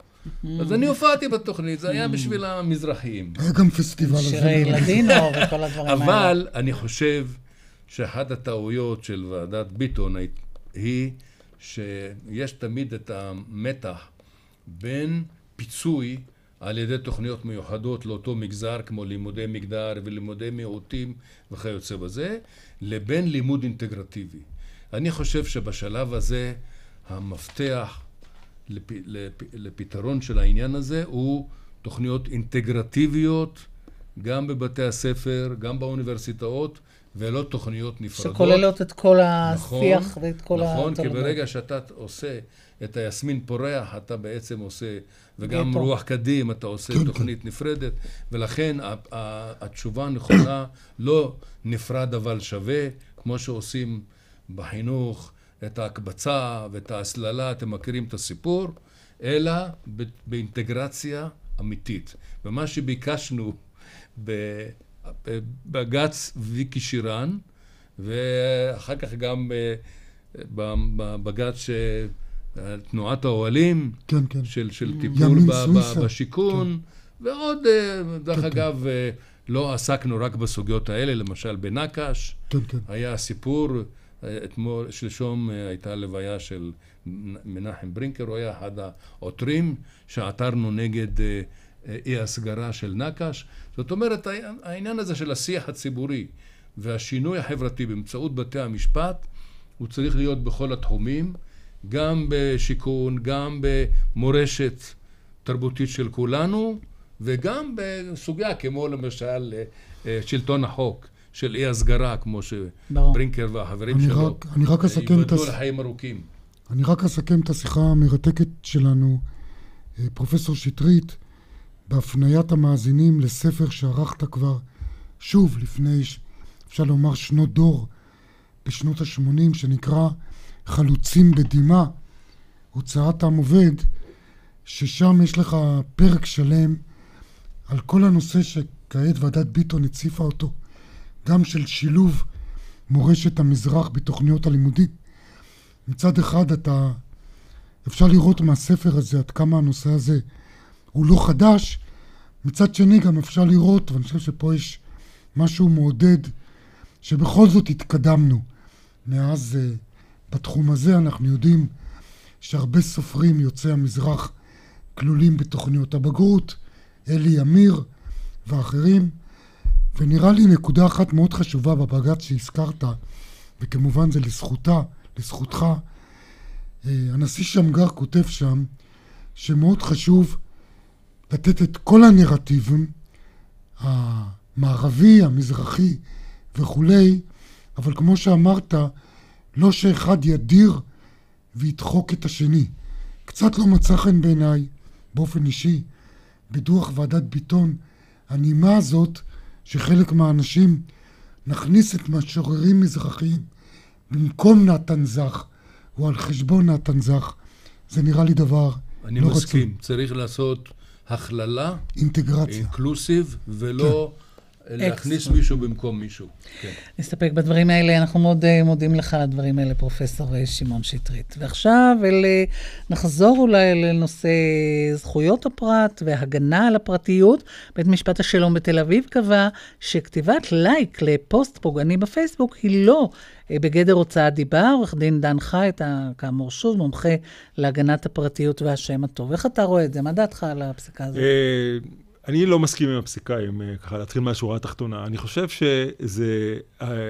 אז אני הופעתי בתוכנית, זה היה בשביל המזרחיים. היה גם פסטיבל הזה. שירי לדינו וכל הדברים האלה. אבל אני חושב שאחת הטעויות של ועדת ביטון הי- היא שיש תמיד את המתח בין פיצוי על ידי תוכניות מיוחדות לאותו מגזר, כמו לימודי מגדר ולימודי מיעוטים וכיוצא בזה, לבין לימוד אינטגרטיבי. אני חושב שבשלב הזה המפתח לפ... לפ... לפתרון של העניין הזה הוא תוכניות אינטגרטיביות גם בבתי הספר, גם באוניברסיטאות, ולא תוכניות נפרדות. שכוללות את כל נכון, השיח ואת כל נכון, כי. ברגע שאתה עושה את היסמין פורח, אתה בעצם עושה, וגם גטו. רוח קדים, אתה עושה כן, תוכנית נפרדת, ולכן ה- ה- התשובה הנכונה, לא נפרד אבל שווה, כמו שעושים בחינוך, את ההקבצה ואת ההסללה, אתם מכירים את הסיפור, אלא באינטגרציה אמיתית. ומה שביקשנו בבג"ץ ויקי שירן, ואחר כך גם אה, בבג"ץ ש- תנועת האוהלים, כן, כן. של. של טיפול ב. ב, בשיכון, ועוד, אה, דרך כן, אגב, אה, לא עסקנו רק בסוגיות האלה, למשל בנקש, כן, כן. היה סיפור, אה, אתמול, שלשום אה, הייתה לוויה של מנחם ברינקר, הוא היה אחד העותרים שעתרנו נגד אה, אה, אי הסגרה של נקש. זאת אומרת, העניין- הזה של השיח הציבורי והשינוי החברתי באמצעות בתי המשפט, הוא צריך להיות בכל התחומים, גם בשיכון, גם במורשת תרבותית של כולנו, וגם בסוגיה כמו למשל שלטון החוק, של אי הסגרה, כמו ברור. שברינקר והחברים אני שלו רק- אני רק אה, אסכם את ייבדלו הס- לחיים ארוכים. אני רק אסכם את השיחה המרתקת שלנו, אה, פרופסור שטרית, בהפניית המאזינים לספר שערכת כבר, שוב, לפני, אפשר לומר, שנות דור, בשנות ה-80, שנקרא חלוצים בדמעה, הוצאת עם עובד, ששם יש לך פרק שלם על כל הנושא שכעת ועדת ביטון הציפה אותו, גם של שילוב מורשת המזרח בתוכניות הלימודים. מצד אחד אתה, אפשר לראות מהספר הזה עד כמה הנושא הזה הוא לא חדש, מצד שני גם אפשר לראות, ואני חושב שפה יש משהו מעודד, שבכל זאת התקדמנו. מאז uh, בתחום הזה אנחנו יודעים שהרבה סופרים יוצאי המזרח כלולים בתוכניות הבגרות, אלי אמיר ואחרים, ונראה לי נקודה אחת מאוד חשובה בבג"ץ שהזכרת, וכמובן זה לזכותה, לזכותך, אה, הנשיא שמגר כותב שם שמאוד חשוב לתת את כל הנרטיבים, המערבי, המזרחי וכולי, אבל כמו שאמרת, לא שאחד ידיר וידחוק את השני. קצת לא מצא חן בעיניי, באופן אישי, בדוח ועדת ביטון, הנימה הזאת שחלק מהאנשים נכניס את משוררים מזרחיים במקום נתן זך או על חשבון נתן זך, זה נראה לי דבר אני לא מסכים, רצוי. צריך לעשות הכללה, אינטגרציה. אינקלוסיב, ולא להכניס. מישהו במקום מישהו. כן. נסתפק בדברים האלה. אנחנו מאוד אה, מודים לך על הדברים האלה, פרופסור אה, שמעון שטרית. ועכשיו אל, אה, נחזור אולי לנושא זכויות הפרט והגנה על הפרטיות. בית משפט השלום בתל אביב קבע שכתיבת לייק לפוסט פוגעני בפייסבוק היא לא בגדר הוצאת דיבה. עורך דין דן חי, אתה כאמור שוב מומחה להגנת הפרטיות והשם הטוב. איך אתה רואה את זה? מה דעתך על הפסיקה הזאת? אה, אני לא מסכים עם הפסיקה, אם אה, ככה להתחיל מהשורה התחתונה. אני חושב שזו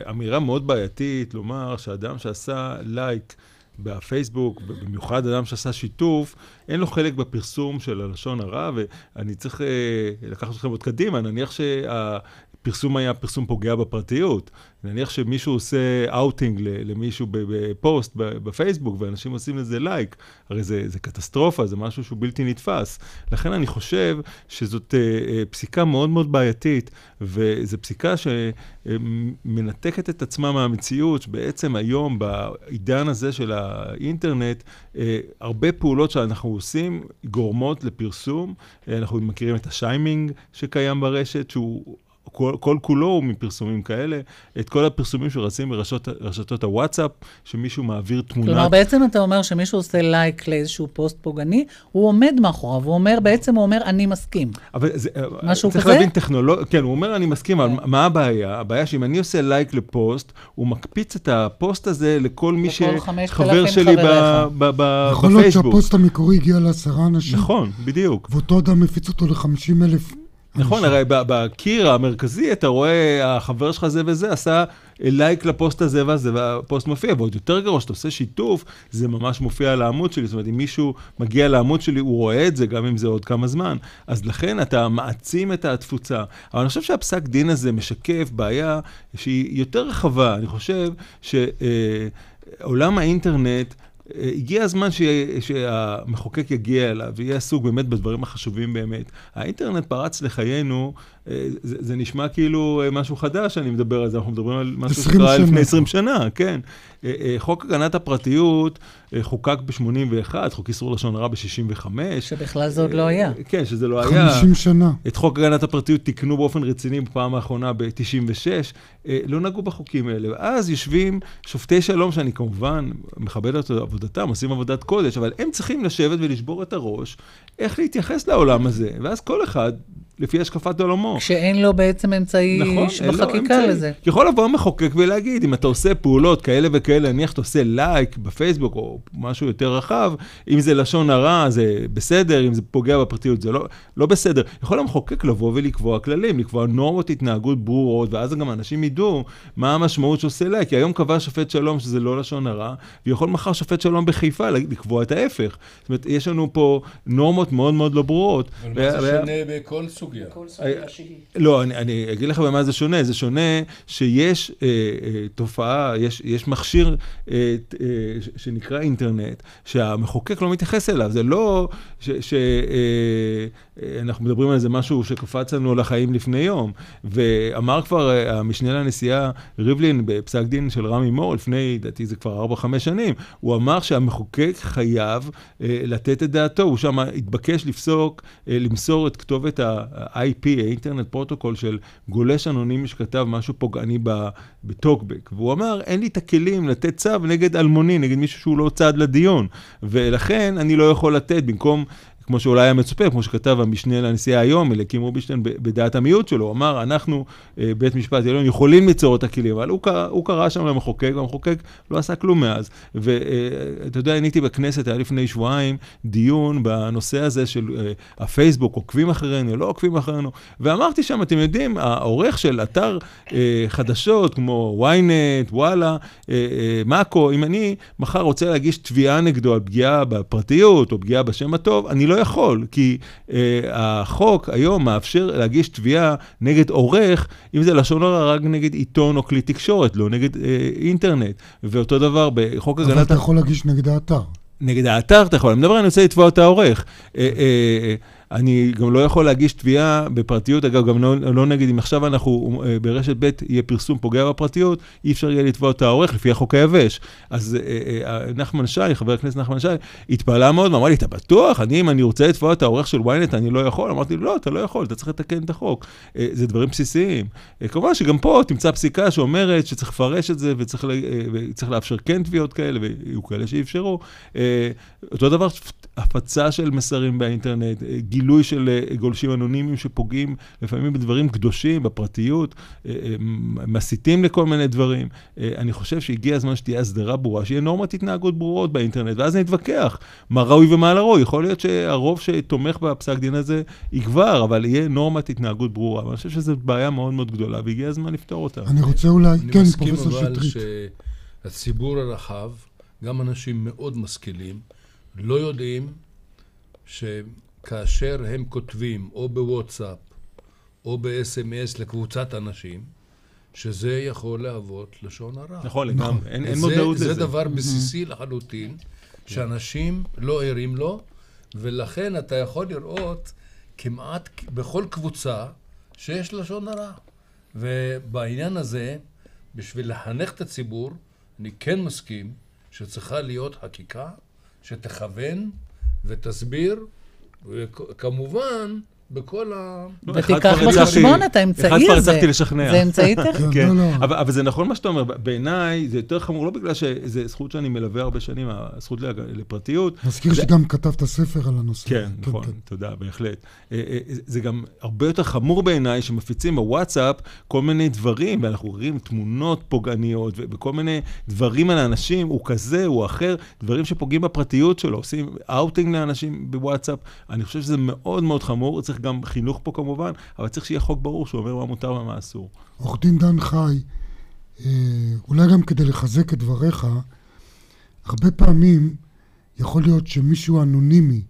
אמירה מאוד בעייתית לומר שאדם שעשה לייק בפייסבוק, במיוחד אדם שעשה שיתוף, אין לו חלק בפרסום של הלשון הרע, ואני צריך אה, לקחת אתכם עוד קדימה, נניח שה... פרסום היה פרסום פוגע בפרטיות. נניח שמישהו עושה אאוטינג למישהו בפוסט בפייסבוק, ואנשים עושים לזה לייק, הרי זה, זה קטסטרופה, זה משהו שהוא בלתי נתפס. לכן אני חושב שזאת אה, פסיקה מאוד מאוד בעייתית, וזו פסיקה שמנתקת את עצמה מהמציאות, שבעצם היום, בעידן הזה של האינטרנט, אה, הרבה פעולות שאנחנו עושים גורמות לפרסום. אנחנו מכירים את השיימינג שקיים ברשת, שהוא... כל, כל כולו הוא מפרסומים כאלה, את כל הפרסומים שרצים ברשתות הוואטסאפ, שמישהו מעביר תמונה. כלומר, בעצם אתה אומר שמישהו עושה לייק לאיזשהו פוסט פוגעני, הוא עומד מאחוריו, הוא אומר, בעצם הוא אומר, אני מסכים. אבל זה, משהו צריך כזה? להבין טכנולוגיה, כן, הוא אומר, אני מסכים, אבל מה הבעיה? הבעיה שאם אני עושה לייק לפוסט, הוא מקפיץ את הפוסט הזה לכל מי שחבר 5,000 שלי ב- חבריך. ב- ב- יכול להיות בפייסבוק. שהפוסט המקורי הגיע לעשרה אנשים, נכון, בדיוק. ואותו אדם מפיץ אותו לחמישים אלף. נכון, הרי בקיר המרכזי אתה רואה, החבר שלך זה וזה עשה לייק לפוסט הזה והזה, והפוסט מופיע, ועוד יותר גרוע, שאתה עושה שיתוף, זה ממש מופיע על העמוד שלי, זאת אומרת, אם מישהו מגיע לעמוד שלי, הוא רואה את זה, גם אם זה עוד כמה זמן. אז לכן אתה מעצים את התפוצה. אבל אני חושב שהפסק דין הזה משקף בעיה שהיא יותר רחבה. אני חושב שעולם האינטרנט, אה, הגיע הזמן ש... שהמחוקק יגיע אליו ויהיה עסוק באמת בדברים החשובים באמת. האינטרנט פרץ לחיינו, אה, זה, זה נשמע כאילו אה, משהו חדש, אני מדבר על זה, אנחנו מדברים על משהו 20 שקרה. לפני 20 שנה, כן. אה, אה, חוק הגנת הפרטיות אה, חוקק ב-81, חוק איסור לשון הרע ב-65. שבכלל זה עוד לא היה. כן, שזה לא היה. חמישים שנה. את חוק הגנת הפרטיות תיקנו באופן רציני בפעם האחרונה ב-96, לא נגעו בחוקים האלה. ואז יושבים שופטי שלום, שאני כמובן מכבד את עבודתם, עושים עבודת קודש, אבל הם צריכים לשבת ולשבור את הראש איך להתייחס לעולם הזה. ואז כל אחד, לפי השקפת עולמו. כשאין לו בעצם אמצעי נכון, בחקיקה אמצעי. לזה. יכול לבוא המחוקק ולהגיד, אם אתה עושה פעולות כאלה וכאלה, נניח אתה עושה לייק בפייסבוק או משהו יותר רחב, אם זה לשון הרע, זה בסדר, אם זה פוגע בפרטיות, זה לא, לא בסדר. יכול המחוקק לבוא ולקבוע כללים, לקבוע נורמות התנהגות ברורות, ואז גם אנשים ידעו מה המשמעות שעושה לייק. כי היום קבע שופט שלום שזה לא לשון הרע, ויכול מחר שופט שלום בחיפה לקבוע את ההפך. זאת אומרת, יש לנו פה נורמות מאוד מאוד לא ברורות. אבל ו- מה זה ו- שונה בכל סוגיה? לא, אני, אני אגיד לך במה זה שונה. זה שונה שיש אה, אה, תופעה, יש, יש מכשיר אה, אה, שנקרא אינטרנט, שהמחוקק לא מתייחס אליו. זה לא שאנחנו אה, אה, מדברים על איזה משהו שקפץ לנו לחיים לפני יום. ואמר כבר אה, המשנה לנשיאה ריבלין בפסק דין של רמי מור, לפני, לדעתי זה כבר 4-5 שנים, הוא אמר שהמחוקק חייב אה, לתת את דעתו. הוא שם התבקש לפסוק, אה, למסור את כתובת ה-IP, ה Internet Protocol של גולש אנונימי שכתב משהו פוגעני בטוקבק. והוא אמר, אין לי את הכלים לתת צו נגד אלמוני, נגד מישהו שהוא לא צד לדיון. ולכן אני לא יכול לתת, במקום... כמו שאולי היה מצופה, כמו שכתב המשנה לנשיאה היום, אליקים רובינשטיין, בדעת המיעוט שלו, הוא אמר, אנחנו, אה, בית משפט עליון, יכולים ליצור את הכלים, אבל הוא, הוא קרא שם למחוקק, והמחוקק לא עשה כלום מאז. ואתה יודע, אני בכנסת, היה לפני שבועיים דיון בנושא הזה של אה, הפייסבוק, עוקבים אחרינו, לא עוקבים אחרינו, ואמרתי שם, אתם יודעים, העורך של אתר אה, חדשות, כמו ynet, וואלה, אה, אה, מאקו, אם אני מחר רוצה להגיש תביעה נגדו על פגיעה בפרטיות, או פגיעה בשם הטוב, אני לא יכול, כי אה, החוק היום מאפשר להגיש תביעה נגד עורך, אם זה לשון הרע, רק נגד עיתון או כלי תקשורת, לא נגד אה, אינטרנט. ואותו דבר בחוק אבל הגנת... אתה יכול להגיש נגד האתר. נגד האתר אתה יכול, אני מדבר, אני רוצה לתבוע את העורך. אה, אה, אני גם לא יכול להגיש תביעה בפרטיות, אגב, גם לא, לא נגד, אם עכשיו אנחנו, אה, ברשת ב' יהיה פרסום פוגע בפרטיות, אי אפשר יהיה לתבוע את העורך לפי החוק היבש. אז אה, אה, נחמן שי, חבר הכנסת נחמן שי, התפעלה מאוד ואמר לי, אתה בטוח? אני, אם אני רוצה לתבוע את העורך של ynet, אני לא יכול? אמרתי, לא, אתה לא יכול, אתה צריך לתקן את החוק. אה, זה דברים בסיסיים. אה, כמובן שגם פה תמצא פסיקה שאומרת שצריך לפרש את זה וצריך, אה, וצריך לאפשר כן תביעות כאלה, ויהיו כאלה שאפשרו. אה, אותו דבר, הפצה של מסרים באינטרנט, אה, גילוי של אה, גולשים אנונימיים שפוגעים לפעמים בדברים קדושים, בפרטיות, אה, אה, מסיתים לכל מיני דברים. אני חושב שהגיע הזמן שתהיה הסדרה ברורה, שיהיה נורמת התנהגות ברורות באינטרנט, ואז נתווכח מה ראוי ומה לא ראוי. יכול להיות שהרוב שתומך בפסק דין הזה יגבר, אבל יהיה נורמת התנהגות ברורה. ואני חושב שזו בעיה מאוד מאוד גדולה, והגיע הזמן לפתור אותה. אני רוצה אולי, אני כן, מסכים פרופסור אבל שטרית. שהציבור הרחב, גם אנשים מאוד משכילים, לא יודעים שכאשר הם כותבים או בוואטסאפ או ב-SMS לקבוצת אנשים, שזה יכול להוות לשון הרע. נכון, לגמרי, אין, אין מודעות לזה. לזה. זה דבר בסיסי לחלוטין, שאנשים לא ערים לו, ולכן אתה יכול לראות כמעט בכל קבוצה שיש לשון הרע. ובעניין הזה, בשביל לחנך את הציבור, אני כן מסכים שצריכה להיות חקיקה שתכוון ותסביר, וכמובן, בכל ה... לא, ותיקח בחשבון את האמצעי אחד כבר הזה. הצלחתי לשכנע. זה אמצעי טכני. כן, לא, לא. אבל, זה נכון מה שאתה אומר, בעיניי זה יותר חמור, לא בגלל שזו זכות שאני מלווה הרבה שנים, הזכות לפרטיות. מזכיר שגם כתבת ספר על הנושא. כן, נכון, תודה, בהחלט. אה, אה, זה גם הרבה יותר חמור בעיניי שמפיצים בוואטסאפ כל מיני דברים, ואנחנו רואים תמונות פוגעניות וכל מיני דברים על האנשים, הוא כזה, הוא אחר, דברים שפוגעים בפרטיות שלו, עושים אאוטינג לאנשים בוואטסאפ. אני חושב שזה מאוד מאוד חמור, צריך גם חינוך פה כמובן, אבל צריך שיהיה חוק ברור שאומר מה מותר ומה אסור. עורך דין דן חי, אה, אולי גם כדי לחזק את דבריך, הרבה פעמים יכול להיות שמישהו אנונימי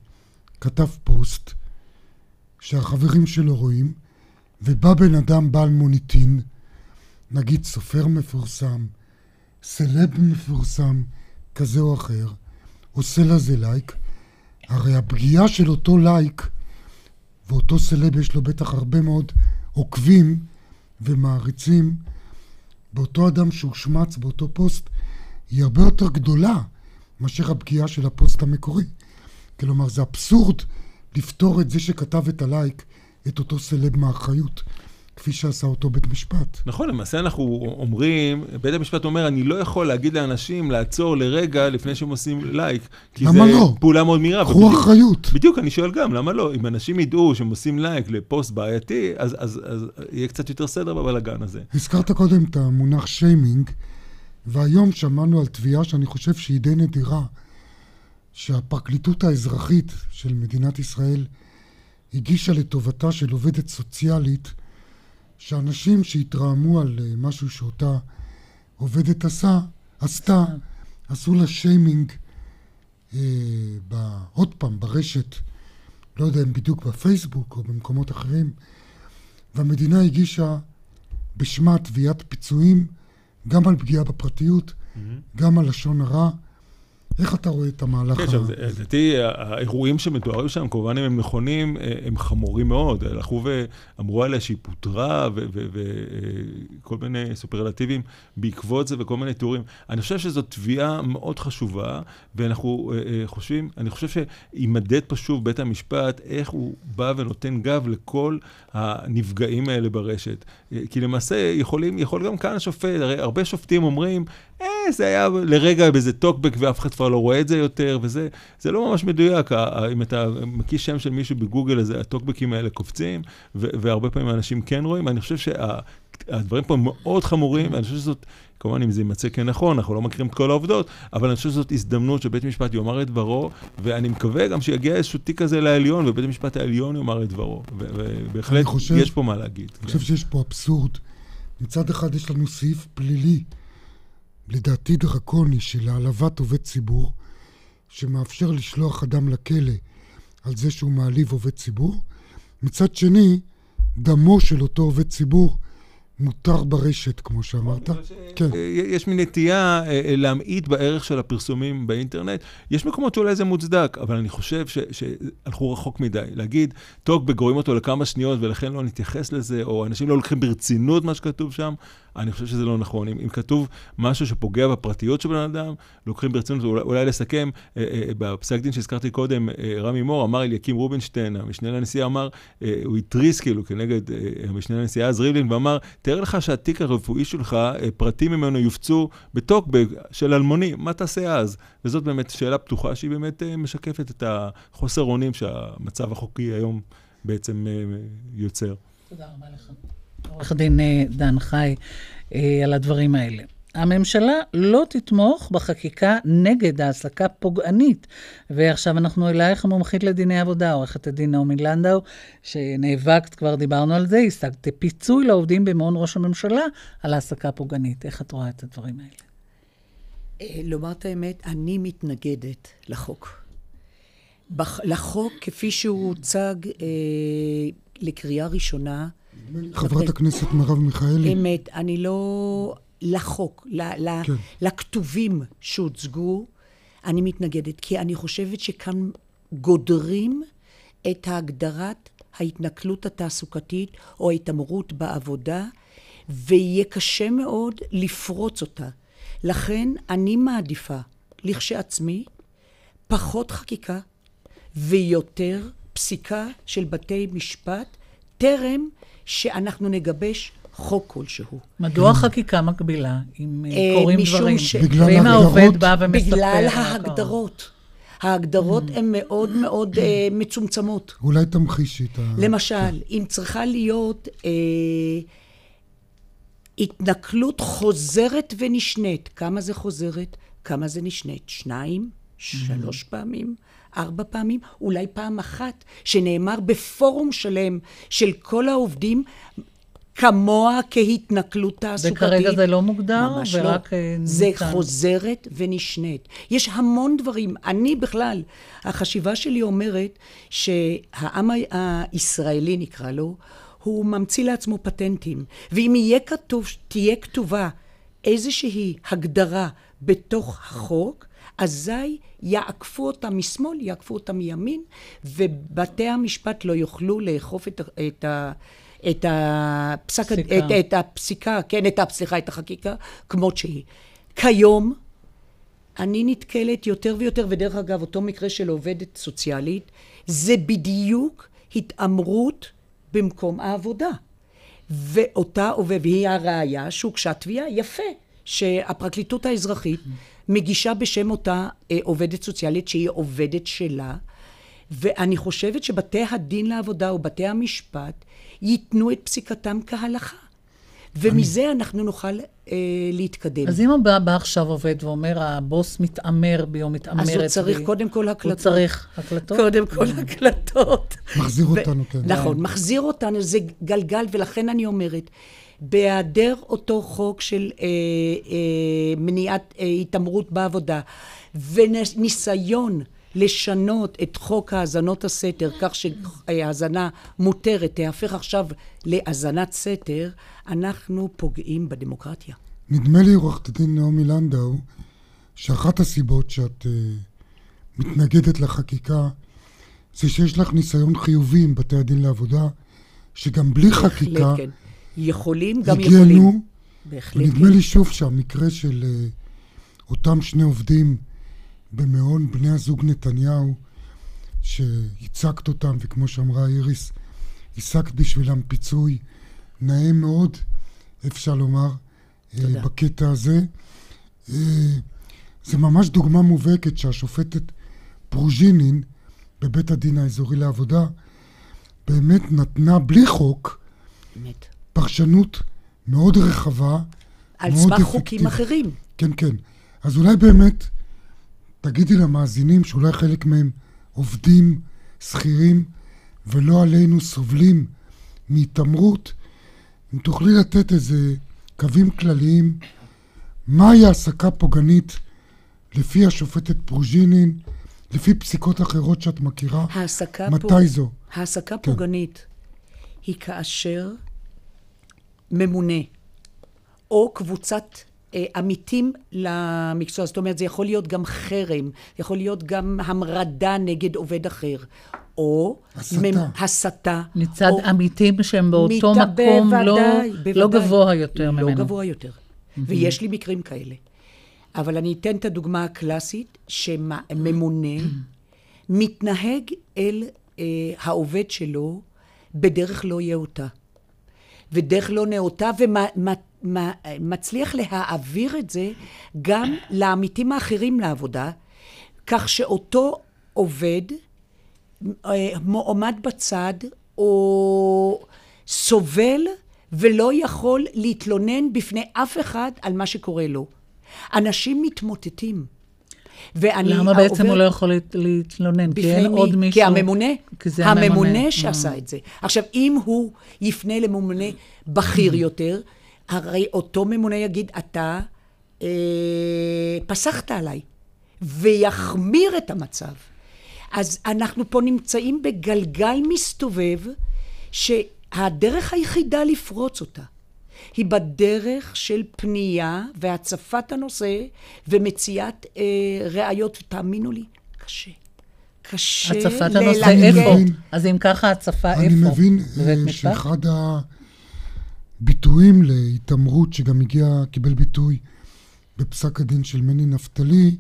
כתב פוסט שהחברים שלו רואים, ובא בן אדם בעל מוניטין, נגיד סופר מפורסם, סלב מפורסם, כזה או אחר, עושה לזה לייק, הרי הפגיעה של אותו לייק, ואותו סלב יש לו בטח הרבה מאוד עוקבים ומעריצים, באותו אדם שהושמץ באותו פוסט, היא הרבה יותר גדולה מאשר הפגיעה של הפוסט המקורי. כלומר, זה אבסורד לפטור את זה שכתב את הלייק, את אותו סלב מאחריות, כפי שעשה אותו בית משפט. נכון, למעשה אנחנו אומרים, בית המשפט אומר, אני לא יכול להגיד לאנשים לעצור לרגע לפני שהם עושים לייק. כי למה זה לא? פעולה מאוד מהירה. קחו אחריות. בדיוק, אני שואל גם, למה לא? אם אנשים ידעו שהם עושים לייק לפוסט בעייתי, אז, אז, אז יהיה קצת יותר סדר בבלאגן הזה. הזכרת קודם את המונח שיימינג, והיום שמענו על תביעה שאני חושב שהיא די נדירה, שהפרקליטות האזרחית של מדינת ישראל הגישה לטובתה של עובדת סוציאלית, שאנשים שהתרעמו על אה, משהו שאותה עובדת עשה, עשתה, עשו לה שיימינג, אה, ב, עוד פעם, ברשת, לא יודע אם בדיוק בפייסבוק או במקומות אחרים, והמדינה הגישה בשמה תביעת פיצויים, גם על פגיעה בפרטיות, גם על לשון הרע. איך אתה רואה את המהלך כן. עכשיו, לדעתי, האירועים שמתוארים שם, כמובן אם הם נכונים, אה, הם חמורים מאוד. הלכו ואמרו עליה שהיא פוטרה, וכל מיני סופרלטיבים בעקבות זה, וכל מיני תיאורים. אני חושב שזו תביעה מאוד חשובה, ואנחנו אה, אה, חושבים, אני חושב שיימדד פה שוב בית המשפט, איך הוא בא ונותן גב לכל הנפגעים האלה ברשת. אה, כי למעשה יכולים, יכול גם כאן השופט, הרי הרבה שופטים אומרים, אה, זה היה לרגע באיזה טוקבק ואף אחד כבר לא רואה את זה יותר, וזה זה לא ממש מדויק. אם אתה מקיש שם של מישהו בגוגל, אז הטוקבקים האלה קופצים, והרבה פעמים אנשים כן רואים. אני חושב שהדברים פה מאוד חמורים, ואני חושב שזאת, כמובן אם זה יימצא כנכון, אנחנו לא מכירים את כל העובדות, אבל אני חושב שזאת הזדמנות שבית משפט יאמר את דברו, ואני מקווה גם שיגיע איזשהו תיק כזה לעליון, ובית המשפט העליון יאמר את דברו. ובהחלט חושב- יש פה מה להגיד. אני חושב שיש פה אבסורד. מצד אחד יש לנו סעיף פלילי, לדעתי דרקוני, של העלבת עובד ציבור, שמאפשר לשלוח אדם לכלא על זה שהוא מעליב עובד ציבור. מצד שני, דמו של אותו עובד ציבור מותר ברשת, כמו שאמרת. כן. אה, יש מין נטייה אה, אה, להמעיט בערך של הפרסומים באינטרנט. יש מקומות שאולי זה מוצדק, אבל אני חושב ש- שהלכו רחוק מדי. להגיד, טוקבק רואים אותו לכמה שניות ולכן לא נתייחס לזה, או אנשים לא לוקחים ברצינות מה שכתוב שם, אני חושב שזה לא נכון. אם, אם כתוב משהו שפוגע בפרטיות של בן אדם, לוקחים ברצינות, אולי, אולי לסכם, אה, אה, בפסק דין שהזכרתי קודם, אה, רמי מור אמר אליקים רובינשטיין, המשנה לנשיאה אמר, אה, הוא התריס כאילו כנגד אה, המשנה לנשיאה אז ריבלין, ואמר, תאר לך שהתיק הרפואי שלך, אה, פרטים ממנו יופצו בטוקבק של אלמוני, מה תעשה אז? וזאת באמת שאלה פתוחה שהיא באמת אה, משקפת את החוסר אונים שהמצב החוקי היום בעצם אה, יוצר. תודה רבה לך. עורך דין אה, דן חי אה, על הדברים האלה. הממשלה לא תתמוך בחקיקה נגד העסקה פוגענית. ועכשיו אנחנו אלייך המומחית לדיני עבודה, עורכת הדין נעמי לנדאו, שנאבקת, כבר דיברנו על זה, השגת פיצוי לעובדים במעון ראש הממשלה על העסקה פוגענית. איך את רואה את הדברים האלה? אה, לומר את האמת, אני מתנגדת לחוק. לחוק, כפי שהוא הוצג אה, לקריאה ראשונה, חברת הכנסת מרב מיכאלי. אמת, אני לא... לחוק, ל, ל, כן. לכתובים שהוצגו, אני מתנגדת, כי אני חושבת שכאן גודרים את הגדרת ההתנכלות התעסוקתית או ההתעמרות בעבודה, ויהיה קשה מאוד לפרוץ אותה. לכן אני מעדיפה, לכשעצמי, פחות חקיקה ויותר פסיקה של בתי משפט, טרם שאנחנו נגבש חוק כלשהו. מדוע חקיקה מקבילה, אם אה, אה, קורים דברים? ש... בגלל ואם העובד בא ומספר... בגלל ההגדרות. ההגדרות הן מאוד מאוד uh, מצומצמות. אולי תמחישי את ה... למשל, כן. אם צריכה להיות uh, התנכלות חוזרת ונשנית, כמה זה חוזרת? כמה זה נשנית? שניים? שלוש פעמים? ארבע פעמים? אולי פעם אחת, שנאמר בפורום שלם של כל העובדים, כמוה כהתנכלות תעסוקתית. וכרגע זה לא מוגדר? ממש ורק לא. אה, זה ניתן. חוזרת ונשנית. יש המון דברים. אני בכלל, החשיבה שלי אומרת שהעם הישראלי, נקרא לו, הוא ממציא לעצמו פטנטים. ואם יהיה כתוב, תהיה כתובה איזושהי הגדרה בתוך החוק, אזי יעקפו אותה משמאל, יעקפו אותה מימין, ובתי המשפט לא יוכלו לאכוף את, את ה... את הפסק, את, את הפסיקה, כן, את, סליחה, את החקיקה, כמות שהיא. כיום, אני נתקלת יותר ויותר, ודרך אגב, אותו מקרה של עובדת סוציאלית, זה בדיוק התעמרות במקום העבודה. ואותה והיא הראיה שהוגשה תביעה, יפה, שהפרקליטות האזרחית מגישה בשם אותה אה, עובדת סוציאלית שהיא עובדת שלה, ואני חושבת שבתי הדין לעבודה ובתי המשפט ייתנו את פסיקתם כהלכה. ומזה אנחנו נוכל אה, להתקדם. אז אם הבא בא עכשיו עובד ואומר, הבוס מתעמר בי או מתעמרת בי... אז הוא צריך בי, קודם כל הקלטות. הוא צריך הקלטות? קודם כל הקלטות. מחזיר אותנו, כן. נכון, מחזיר אותנו, זה גלגל, ולכן אני אומרת, בהיעדר אותו חוק של אה, אה, מניעת אה, התעמרות בעבודה, וניסיון לשנות את חוק האזנות הסתר כך שהאזנה מותרת תהפך עכשיו להאזנת סתר, אנחנו פוגעים בדמוקרטיה. נדמה לי, עורכת הדין נעמי לנדאו, שאחת הסיבות שאת uh, מתנגדת לחקיקה זה שיש לך ניסיון חיובי עם בתי הדין לעבודה, שגם בלי חקיקה... כן. יכולים, גם יכולים. בהחלט. ונדמה כן. לי שוב שהמקרה של uh, אותם שני עובדים במעון בני הזוג נתניהו, שהצגת אותם, וכמו שאמרה איריס, השגת בשבילם פיצוי נאה מאוד, אפשר לומר, תודה. בקטע הזה. אה, זה ממש דוגמה מובהקת שהשופטת פרוז'ינין בבית הדין האזורי לעבודה באמת נתנה בלי חוק באמת. פרשנות מאוד רחבה, על סמך חוקים אחרים. כן, כן. אז אולי באמת תגידי למאזינים שאולי חלק מהם עובדים, שכירים, ולא עלינו סובלים מהתעמרות, אם תוכלי לתת איזה קווים כלליים, מהי העסקה פוגענית לפי השופטת פרוז'ינין, לפי פסיקות אחרות שאת מכירה? מתי פוג... זו? העסקה כן. פוגענית היא כאשר ממונה או קבוצת אה, עמיתים למקצוע. זאת אומרת, זה יכול להיות גם חרם, יכול להיות גם המרדה נגד עובד אחר. או הסתה. מצד או... עמיתים שהם באותו מקום בוודאי, לא, בוודאי, לא גבוה יותר לא ממנו. לא גבוה יותר. Mm-hmm. ויש לי מקרים כאלה. אבל אני אתן את הדוגמה הקלאסית, שממונה מתנהג אל אה, העובד שלו בדרך לא יאותה. ודרך לא נאותה, ומצליח להעביר את זה גם לעמיתים האחרים לעבודה, כך שאותו עובד אה, עומד בצד, או סובל ולא יכול להתלונן בפני אף אחד על מה שקורה לו. אנשים מתמוטטים. ואני... למה בעצם עובר... הוא לא יכול להתלונן? כי אין מי? עוד מישהו... כי הממונה. כי זה הממונה. הממונה שעשה mm. את זה. עכשיו, אם הוא יפנה לממונה בכיר יותר, הרי אותו ממונה יגיד, אתה אה, פסחת עליי, ויחמיר את המצב. אז אנחנו פה נמצאים בגלגל מסתובב, ש... הדרך היחידה לפרוץ אותה היא בדרך של פנייה והצפת הנושא ומציאת אה, ראיות, תאמינו לי, קשה. קשה הצפת הנושא ללגן. איפה? אז אם ככה, הצפה איפה? אני מבין אה? שאחד הביטויים להתעמרות שגם הגיע, קיבל ביטוי בפסק הדין של מני נפתלי,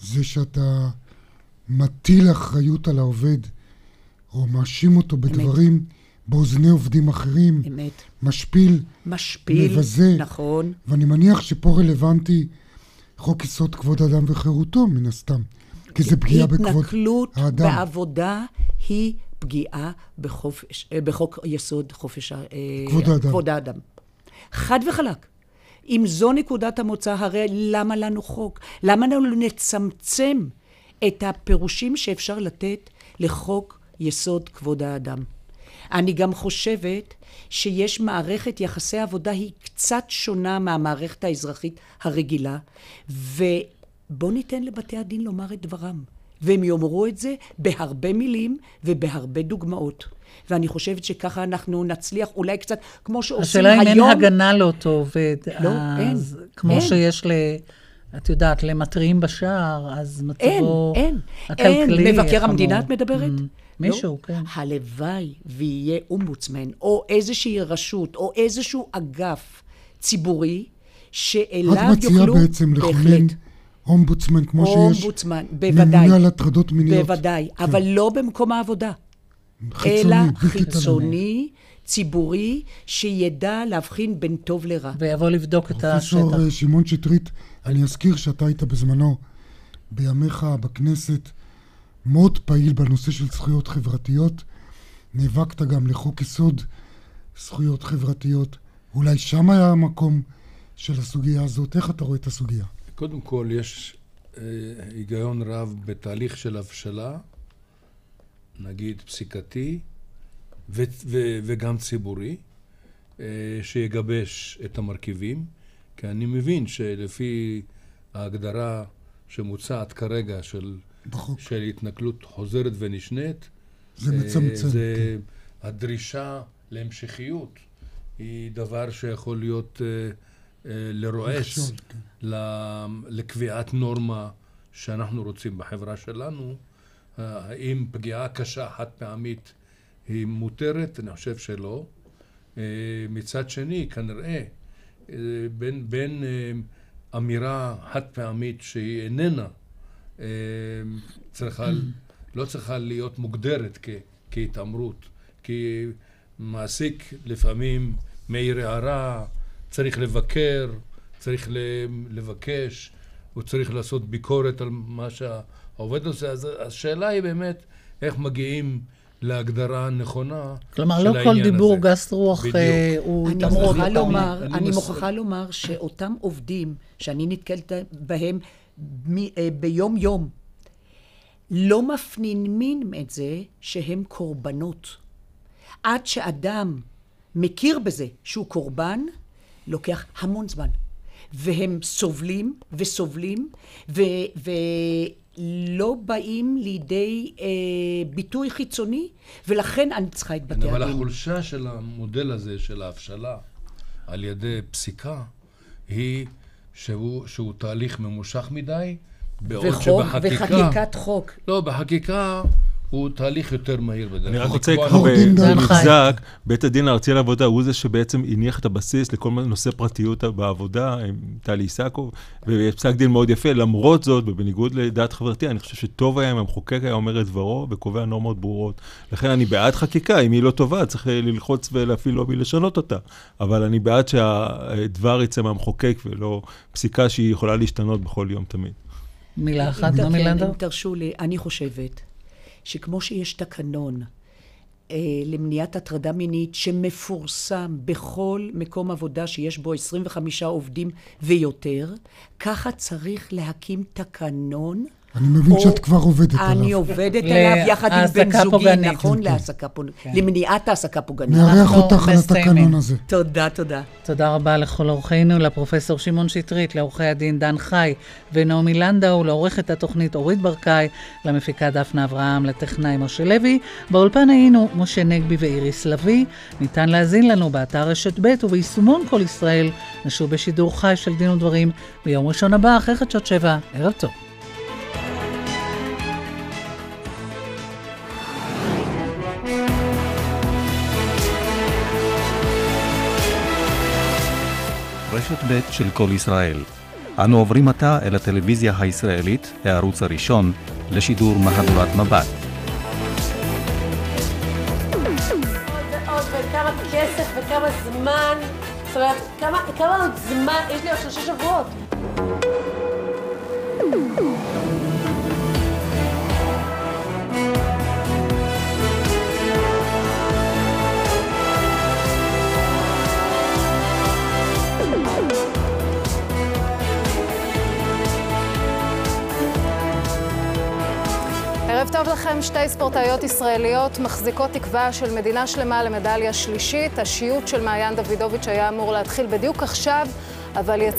זה שאתה מטיל אחריות על העובד, או מאשים אותו בדברים באוזני עובדים אחרים, אמת. משפיל, משפיל, מבזה. נכון. ואני מניח שפה רלוונטי חוק יסוד כבוד האדם וחירותו, מן הסתם. כי זה פגיעה בכבוד התנכלות האדם. בעבודה היא פגיעה בחופש, אה, בחוק יסוד חופש אה, כבוד האדם. כבוד האדם. חד וחלק. אם זו נקודת המוצא, הרי למה לנו חוק? למה לנו נצמצם את הפירושים שאפשר לתת לחוק יסוד כבוד האדם? אני גם חושבת שיש מערכת יחסי עבודה היא קצת שונה מהמערכת האזרחית הרגילה, ובואו ניתן לבתי הדין לומר את דברם. והם יאמרו את זה בהרבה מילים ובהרבה דוגמאות. ואני חושבת שככה אנחנו נצליח אולי קצת, כמו שעושים השאלה היום... אם אין הגנה לאותו עובד. לא, אז אין, כמו אין. שיש ל... את יודעת, למתריעים בשער, אז אין, מצבו אין, הכלכלי אין. מבקר. המדינה את מדברת? Mm, מישהו, לא. כן. הלוואי ויהיה אומבוצמן, או איזושהי רשות, או איזשהו אגף ציבורי, שאליו את מציעה יוכלו... בעצם לכונן. אומבוצמן כמו שיש אומבוצמן, בוודאי. ממונה על הטרדות מיניות. בוודאי, אבל לא במקום העבודה. חיצוני, אלא. חיצוני, ציבורי, שידע להבחין בין טוב לרע. ויבוא לבדוק את השטח. פרופסור שמעון שטרית, אני אזכיר שאתה היית בזמנו, בימיך בכנסת, מאוד פעיל בנושא של זכויות חברתיות. נאבקת גם לחוק יסוד זכויות חברתיות. אולי שם היה המקום של הסוגיה הזאת. איך אתה רואה את הסוגיה? קודם כל, יש אה, היגיון רב בתהליך של הבשלה, נגיד פסיקתי, ו- ו- וגם ציבורי, אה, שיגבש את המרכיבים, כי אני מבין שלפי ההגדרה שמוצעת כרגע של, בחוק. של התנכלות חוזרת ונשנית, זה אה, מצמצם. זה כן. הדרישה להמשכיות היא דבר שיכול להיות אה, אה, לרועץ מכשול, כן. לקביעת נורמה שאנחנו רוצים בחברה שלנו. האם פגיעה קשה חד פעמית היא מותרת? אני חושב שלא. מצד שני, כנראה, אה, בין, בין אמירה חד פעמית שהיא איננה צריכה, לא צריכה להיות מוגדרת כ, כהתעמרות, כי מעסיק לפעמים מעיר הערה, צריך לבקר, צריך ל- לבקש, הוא צריך לעשות ביקורת על מה שהעובד עושה, אז השאלה היא באמת איך מגיעים להגדרה הנכונה כלומר, של לא כל העניין דיבור הזה. גס רוח בדיוק. אה, הוא אני התעמרות. אני- לומר, אני מוכרחה לומר שאותם עובדים שאני נתקלת בהם אה, ביום-יום, לא מפנימים את זה שהם קורבנות. עד שאדם מכיר בזה שהוא קורבן, לוקח המון זמן. והם סובלים וסובלים, ו- ולא באים לידי אה, ביטוי חיצוני, ולכן אני צריכה את בתי אבל הדין. החולשה של המודל הזה, של ההבשלה, על ידי פסיקה, היא שהוא, שהוא תהליך ממושך מדי, בעוד וחוק, שבחקיקה... וחקיקת חוק. לא, בחקיקה הוא תהליך יותר מהיר בדרך אני רק כלל. רוצה דן במבזק, בית הדין הארצי לעבודה הוא זה שבעצם הניח את הבסיס לכל נושא פרטיות בעבודה, עם טלי איסקוב, ויש פסק דין מאוד יפה, למרות זאת, ובניגוד לדעת חברתי, אני חושב שטוב היה אם המחוקק היה אומר את דברו וקובע נורמות ברורות. לכן אני בעד חקיקה, אם היא לא טובה, צריך ללחוץ ולהפעיל לובי לשנות אותה. אבל אני בעד שהדבר יצא מהמחוקק ולא פסיקה שהיא יכולה להשתנות בכל יום תמיד. מילה אחת, נעמי כן, לנדאו? אם תרשו לי, אני חושבת שכמו שיש תקנון אה, למניעת הטרדה מינית שמפורסם בכל מקום עבודה שיש בו 25 עובדים ויותר, ככה צריך להקים תקנון אני מבין או- שאת כבר עובדת אני עליו. עובדת עליו יחד עם בן זוגי. נכון, כן, כן. להעסקה פוגענית, למניעת העסקה פוגענית. נארח אותך על. התקנון הזה. תודה, תודה. תודה רבה לכל אורחינו, לפרופסור שמעון שטרית, לעורכי הדין דן חי ונעמי לנדאו, לעורכת התוכנית אורית ברקאי, למפיקה דפנה אברהם, לטכנאי משה לוי. באולפן היינו משה נגבי ואיריס לביא. ניתן להאזין לנו באתר רשת ב' וביישומון כל ישראל. נשוב בשידור חי של דין ודברים ביום ראשון הבא, אחרי חדשות שבע. ערב טוב. רשת ב' של כל ישראל. אנו עוברים עתה אל הטלוויזיה הישראלית, הערוץ הראשון, לשידור מהדורת מבט. וכמה כסף וכמה זמן, זאת אומרת, כמה, כמה עוד זמן, יש לי עוד שלושה שבועות. ערב טוב לכם, שתי ספורטאיות ישראליות מחזיקות תקווה של מדינה שלמה למדליה שלישית. השיוט של מעיין דוידוביץ' היה אמור להתחיל בדיוק עכשיו, אבל יצא...